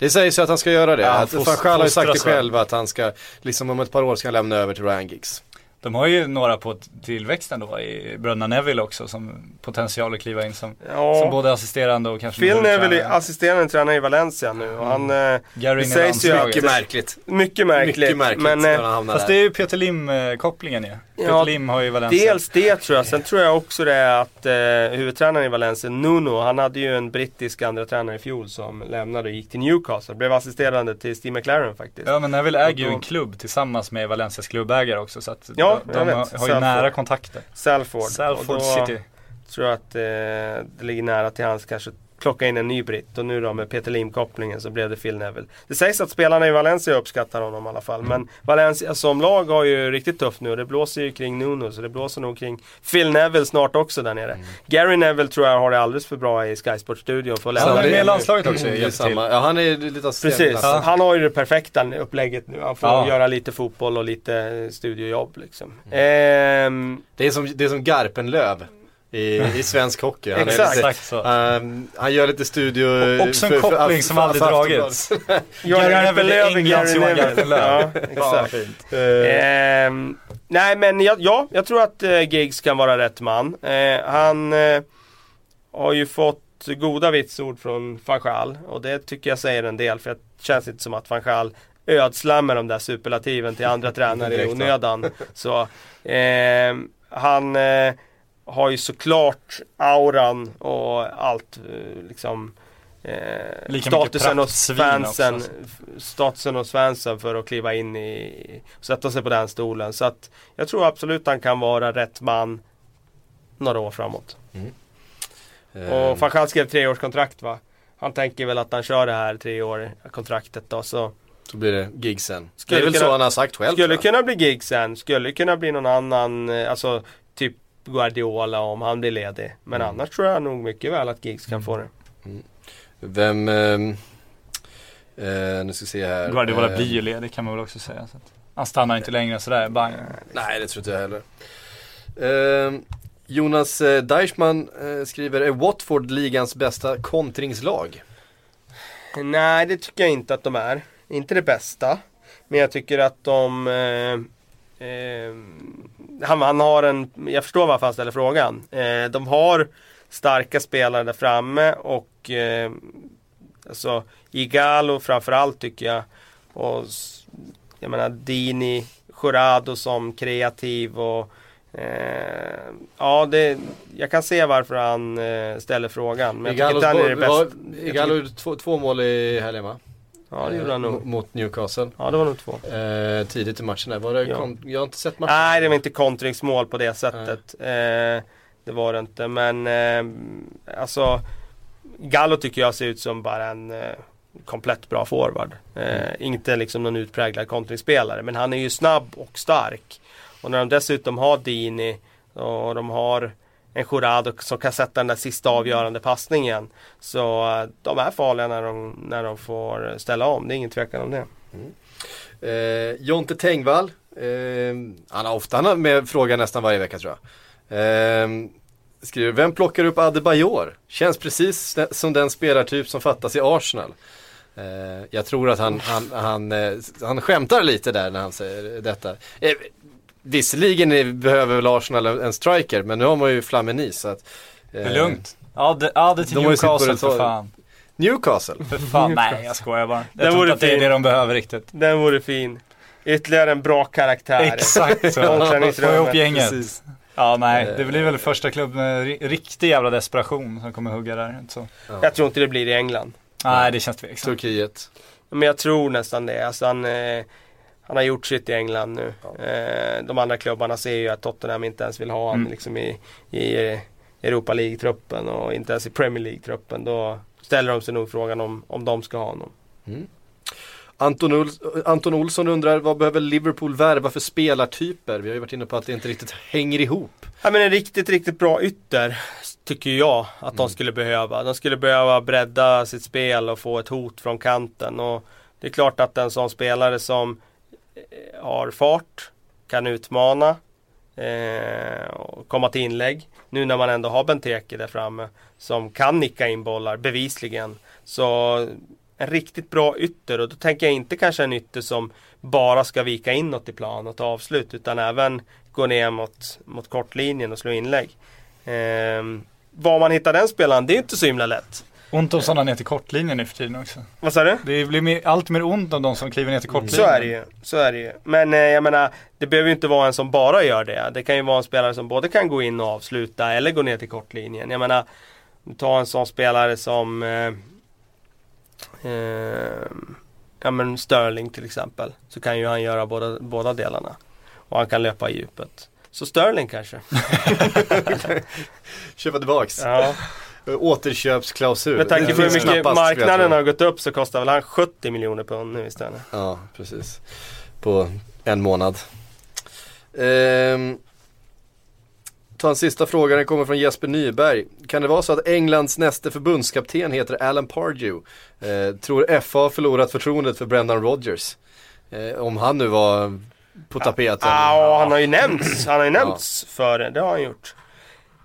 A: Det sägs ju att han ska göra det.
C: Ja,
A: att
C: fos-
A: van Schaal har ju sagt det själv att han ska, liksom om ett par år ska han lämna över till Ryan Giggs.
C: De har ju några på tillväxten då i bröderna Neville också som potential att kliva in som,
B: Ja.
C: som både assisterande och kanske
B: Phil Neville är
C: tränare.
B: assisterande tränare i Valencia nu och han, eh,
C: Gary
B: det sägs ju att-
A: märkligt.
B: mycket märkligt.
A: Mycket märkligt
B: men
A: när
B: eh,
C: Fast
A: där.
C: det är ju Peter Lim-kopplingen ju. Peter
B: Ja,
C: Lim har ju Valencia.
B: Dels det tror jag, sen tror jag också det är att eh, huvudtränaren i Valencia, Nuno, han hade ju en brittisk andra tränare i fjol som lämnade och gick till Newcastle. Blev assisterande till Steve McLaren faktiskt.
C: Ja men Neville äger ju en klubb tillsammans med Valencias klubbägare också så att
B: Ja,
C: de, de har, har ju nära kontakter.
B: Salford.
C: Salford City.
B: tror jag att eh, det ligger nära till hans kanske plocka in en ny britt och nu då med Peter Lim-kopplingen så blev det Phil Neville. Det sägs att spelarna i Valencia uppskattar honom i alla fall. Men Valencia som lag har ju riktigt tufft nu och det blåser ju kring Nuno så det blåser nog kring Phil Neville snart också där nere. Gary Neville tror jag har det alldeles för bra i Sky Sports-studion för att
C: Han
B: lämna
C: är med i landslaget också
A: Mm,
C: till.
A: samma. Ja, han är lite.
B: Precis,
C: Ja.
B: han har ju det perfekta upplägget nu. Han får
C: Ja.
B: göra lite fotboll och lite studiojobb liksom.
A: Mm.
B: Ehm,
A: Det är som, det är som Garpenlöv i, i svensk hockey. Han,
B: Exakt.
A: lite,
C: Exakt så.
A: ehm, han gör lite studio...
C: Och också en koppling som aldrig dragits.
B: Gary
C: Neville är Englands Johan Garpenlöv.
B: Ja.
A: Eh,
B: Ehm, nej men jag, ja, jag tror att eh, Giggs kan vara rätt man. Eh, han eh, har ju fått goda vitsord från van Gaal och det tycker jag säger en del för det känns inte som att van Gaal ödslar med de där superlativen till andra tränare i onödan. Så, ehm, han har ju såklart auran och allt eh, liksom eh, statusen hos
C: praktsvin
B: fansen,
C: också.
B: statusen hos fansen för att kliva in i, sätta sig på den stolen. Så att jag tror absolut han kan vara rätt man några år framåt.
A: ehm,
B: Och van Gaal skrev treårskontrakt va? Han tänker väl att han kör det här tre år kontraktet då så
A: Så blir det gigsen. Det
B: Skulle
A: är väl
B: kunna-
A: så han har sagt själv.
B: Skulle kunna bli Gigsen, skulle kunna bli någon annan, eh, alltså typ Guardiola om han blir ledig. Men
A: Mm.
B: annars tror jag nog mycket väl att Giggs kan få det.
A: Vem... ehm, eh, nu ska vi se här.
C: Guardiola
A: Eh,
C: blir ju ledig kan man väl också säga. Så att han stannar inte längre sådär, bang.
A: Nej, det tror inte jag heller. Ehm, Jonas eh, Deichmann eh, skriver, är Watford ligans bästa kontringslag?
B: Nej, det tycker jag inte att de är. Inte det bästa. Men jag tycker att de... Eh, han, han har en... Jag förstår varför han ställer frågan. Eh, de har starka spelare där framme och... Eh, alltså Igalo framförallt tycker jag. Och jag menar Dini, Jurado som kreativ och... Eh, ja, det, jag kan se varför han eh, ställer frågan. Men jag tycker inte han är det bästa.
A: Igalo gjorde två, två mål i helgen va?
B: Ja, det gjorde han
A: Eh,
B: nog.
A: Mot Newcastle.
B: Ja, det var nog två.
A: Eh, tidigt i matchen där. Var det
B: Ja.
A: jag har inte sett matchen.
B: Nej, det var inte kontringsmål på det sättet. Eh, det var det inte. Men eh, alltså Gallo tycker jag ser ut som bara en eh, komplett bra forward. Eh, Inte liksom någon utpräglad kontringsspelare. Men han är ju snabb och stark. Och när de dessutom har Dini och de har en Jurado som kan sätta den där sista avgörande passningen. Så eh, de är farliga när de, när de får ställa om, det är ingen tvekan om det. Mm.
A: Eh, Jonte Tengvall, eh, han har ofta med frågan nästan varje vecka tror jag. Eh, skriver, vem plockar upp Adebayor? Känns precis som den spelartyp som fattas i Arsenal. Eh, jag tror att han, han, han, eh, han skämtar lite där när han säger detta. Eh, visserligen behöver väl Arsenal en striker, men nu har man ju Flamini så att
C: Det är lugnt. Ja det, ja, det till
A: De
C: Newcastle
A: det
C: för fan.
A: Newcastle.
C: För fan, nej jag skojar bara.
B: Det
C: Jag tror
B: vore
C: inte att det är det de behöver riktigt.
B: Den vore fin. Ytterligare en bra karaktär.
C: Exakt så. Få ihop gänget.
A: Precis.
C: Ja nej, det blir väl första klubb med ri- riktig jävla desperation som kommer hugga där. Så.
B: Jag tror inte det blir i England.
C: Nej det känns tveksamt.
A: Turkiet.
B: Men jag tror nästan det. Alltså han, eh, han har gjort sitt i England nu. Eh, de andra klubbarna ser ju att Tottenham inte ens vill ha honom
C: Mm.
B: liksom i, i Europa League-truppen och inte ens i Premier League-truppen. Då ställer de sig nog frågan om, om de ska ha honom.
A: Anton, Ols- Anton Olsson undrar, vad behöver Liverpool värva för spelartyper? Vi har ju varit inne på att det inte riktigt hänger ihop.
B: Ja men en riktigt, riktigt bra ytter tycker jag att de skulle behöva. De skulle behöva bredda sitt spel och få ett hot från kanten. Och det är klart att en sån spelare som Eh, har fart, kan utmana eh, och komma till inlägg. Nu när man ändå har Benteke där framme som kan nicka in bollar bevisligen. Så en riktigt bra ytter och då tänker jag inte kanske en ytter som bara ska vika inåt i plan och ta avslut utan även gå ner mot, mot kortlinjen och slå inlägg. Eh, var man hittar den spelaren, det är inte så himla lätt.
C: Ont om sådana ner till kortlinjen nu för tiden också.
B: Vad sa du?
C: Det blir mer, allt mer ont om de som kliver ner till kortlinjen.
B: Så är det ju. Så är det ju. Men eh, jag menar, det behöver ju inte vara en som bara gör det. Det kan ju vara en spelare som både kan gå in och avsluta eller gå ner till kortlinjen. Jag menar, ta en sån spelare som eh, eh, ja, men Sterling till exempel. Så kan ju han göra båda, båda delarna. Och han kan löpa i djupet. Så Sterling kanske.
A: Köpa tillbaks.
B: Ja.
A: Återköpsklausul.
B: Med tanke på hur mycket marknaden har gått upp så kostar väl han 70 miljoner pund nu istället.
A: Ja, precis. På en månad. Ehm, ta en sista fråga, den kommer från Jesper Nyberg. Kan det vara så att Englands nästa förbundskapten heter Alan Pardew? Eh, tror FA har förlorat förtroendet för Brendan Rodgers? Eh, om han nu var på tapeten.
B: Ja, han har ju nämnts, han har ju nämnts för det, det har han gjort.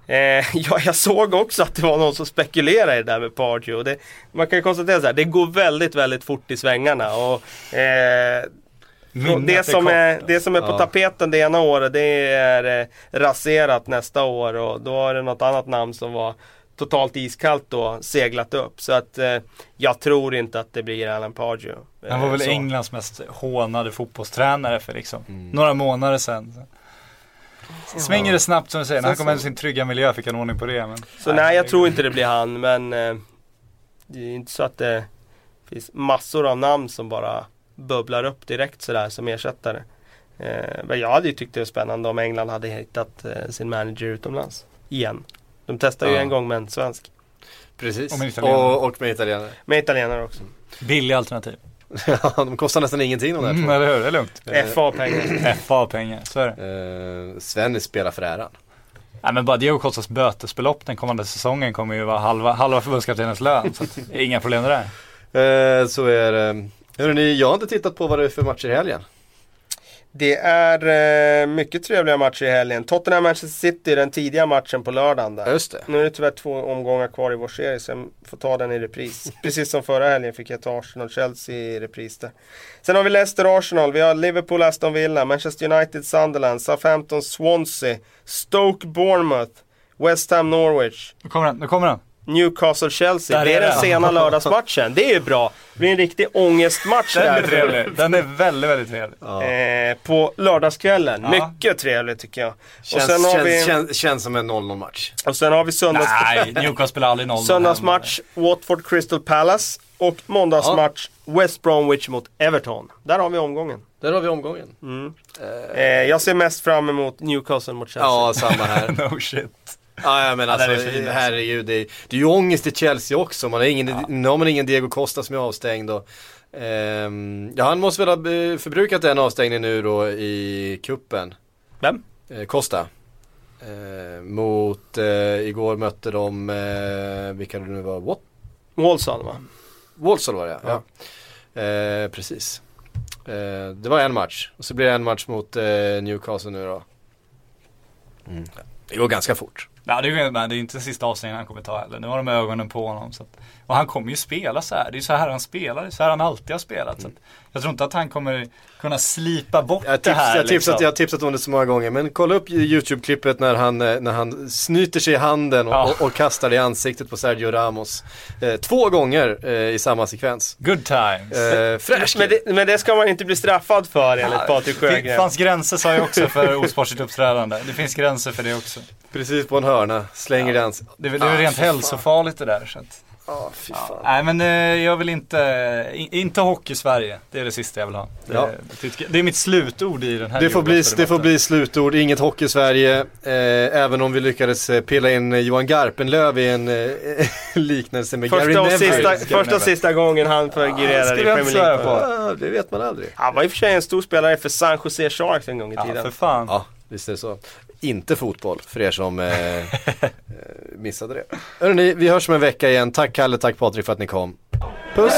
B: Eh, ja, jag såg också att det var någon som spekulerade i det där med Pardew. Det, man kan ju konstatera så här, det går väldigt, väldigt fort i svängarna. Och, eh, det, som är,
C: alltså.
B: det som är på
A: Ja.
B: tapeten det ena året det är eh, raserat nästa år och då är det något annat namn som var totalt iskallt då seglat upp. Så att eh, jag tror inte att det blir Alan Pardew. Eh,
C: Han var väl
B: så.
C: Englands mest hånade fotbollstränare för liksom några månader sedan. Svänger det snabbt som du säger, när han kom hem sin trygga miljö fick han ordning på det. Men,
B: Så nej, jag tror inte det blir han men eh, det är inte så att det finns massor av namn som bara bubblar upp direkt sådär som ersättare. Eh, men jag hade ju tyckt det var spännande om England hade hittat eh, sin manager utomlands. Igen. De testade ju
A: Ja.
B: en gång med en svensk.
A: Precis.
C: Och med italienare.
A: och, och med italienare.
B: Med italienare också.
C: Billiga alternativ.
A: Ja, de kostar nästan ingenting de där
C: Mm,
A: två.
C: eller hur, det är lugnt.
B: FA-pengar.
C: FA-pengar, så är det.
A: Eh, Sven spelar för äran.
C: Nej men bara Diego Costas bötesbelopp den kommande säsongen kommer ju vara halva, halva förbundskaptenens lön. Så att, inga problem det.
A: Eh, så är det. Hörrni, jag har inte tittat på vad det är för matcher i helgen.
B: Det är eh, mycket trevliga matcher i helgen. Tottenham-Manchester City, den tidiga matchen på lördagen där.
A: Just det.
B: Nu är det tyvärr två omgångar kvar i vår serie så jag får ta den i repris. Precis som förra helgen fick jag ta Arsenal-Chelsea i repris där. Sen har vi Leicester-Arsenal, vi har Liverpool-Aston Villa, Manchester United-Sunderland, Southampton-Swansea, Stoke-Bournemouth, West Ham-Norwich,
C: Nu kommer den, nu kommer den.
B: Newcastle-Chelsea. Det är den sena lördagsmatchen. Det är ju bra. Det blir en riktig ångestmatch
C: Den är
B: där.
C: trevlig. Den är väldigt, väldigt trevlig.
B: Eh, på lördagskvällen.
C: Ja.
B: Mycket trevligt tycker jag.
A: Känns,
B: och, sen har
A: känns,
B: vi,
A: känns, känns som en 0-0 match.
B: och sen har vi söndags,
C: Nej, Newcastle spelar aldrig noll.
B: söndagsmatch Watford Crystal Palace. Och måndagsmatch West Bromwich mot Everton. Där har vi omgången.
A: Där har vi omgången.
B: Eh, jag ser mest fram emot Newcastle mot Chelsea.
A: Ja, samma här.
C: No shit.
A: Ja, ja men
C: Ja,
A: alltså
C: är fin, alltså.
A: herregud. Det är, det är ju ångest i Chelsea också. Man har ingen, Nu har man ingen Diego Costa som är avstängd. Och, ehm, ja, han måste väl ha eh, förbrukat den avstängningen nu då i kuppen
B: Vem?
A: Eh, Costa. Eh, mot, eh, igår mötte de, eh, vilka det nu var, What?
B: Walsall va?
A: Walsall var det ja. ja. Eh, precis. Eh, det var en match och så blir det en match mot eh, Newcastle nu då. Mm. Det går ganska fort.
C: Ja det är, ju det är inte sista avstängningen han kommer ta heller. Nu har de ögonen på honom. Så att, och han kommer ju spela så här. Det är så här han spelar. Det är så här han alltid har spelat. Så att, jag tror inte att han kommer kunna slipa bort
A: Jag,
C: det
A: tips,
C: här.
A: jag, har tipsat,
C: liksom.
A: jag har tipsat om det så många gånger men kolla upp YouTube-klippet när han, eh, när han snyter sig i handen och,
C: Ja.
A: och, och kastar det i ansiktet på Sergio Ramos. Eh, två gånger eh, i samma sekvens.
C: Good times.
A: Eh, fräsch
B: Men det, men det ska man inte bli straffad för enligt Patrik
C: Det
B: Sjögren.
C: fanns gränser sa jag också för osportsligt uppträdande. Det finns gränser för det också.
A: Precis på en hörna, slänger det i ansiktet.
C: Det är, väl- det är
A: Ah,
C: rent hälsofarligt det där. Så att,
A: Ja,
C: nej men eh, jag vill inte, i, inte hockey-Sverige. Det är det sista jag vill ha. Det,
A: Ja.
C: det, det är mitt slutord i den här
A: Det får, bli, det får bli slutord, inget hockey i Sverige. Eh, även om vi lyckades eh, pilla in Johan Garpenlöv i en eh, liknelse med Gary
B: Första och,
A: Neville.
B: sista,
C: Gary
B: första och sista gången han fungerade
C: skulle
B: i Premier League.
C: på.
A: Ja, det vet man aldrig.
B: Han var i och för sig en stor spelare för San Jose Sharks en gång i
C: Ja,
B: tiden.
C: för fan.
A: Ja, visst är det så. Inte fotboll för er som missade det. Hörrni, vi hörs om en vecka igen. Tack Kalle, tack Patrik för att ni kom. Puss!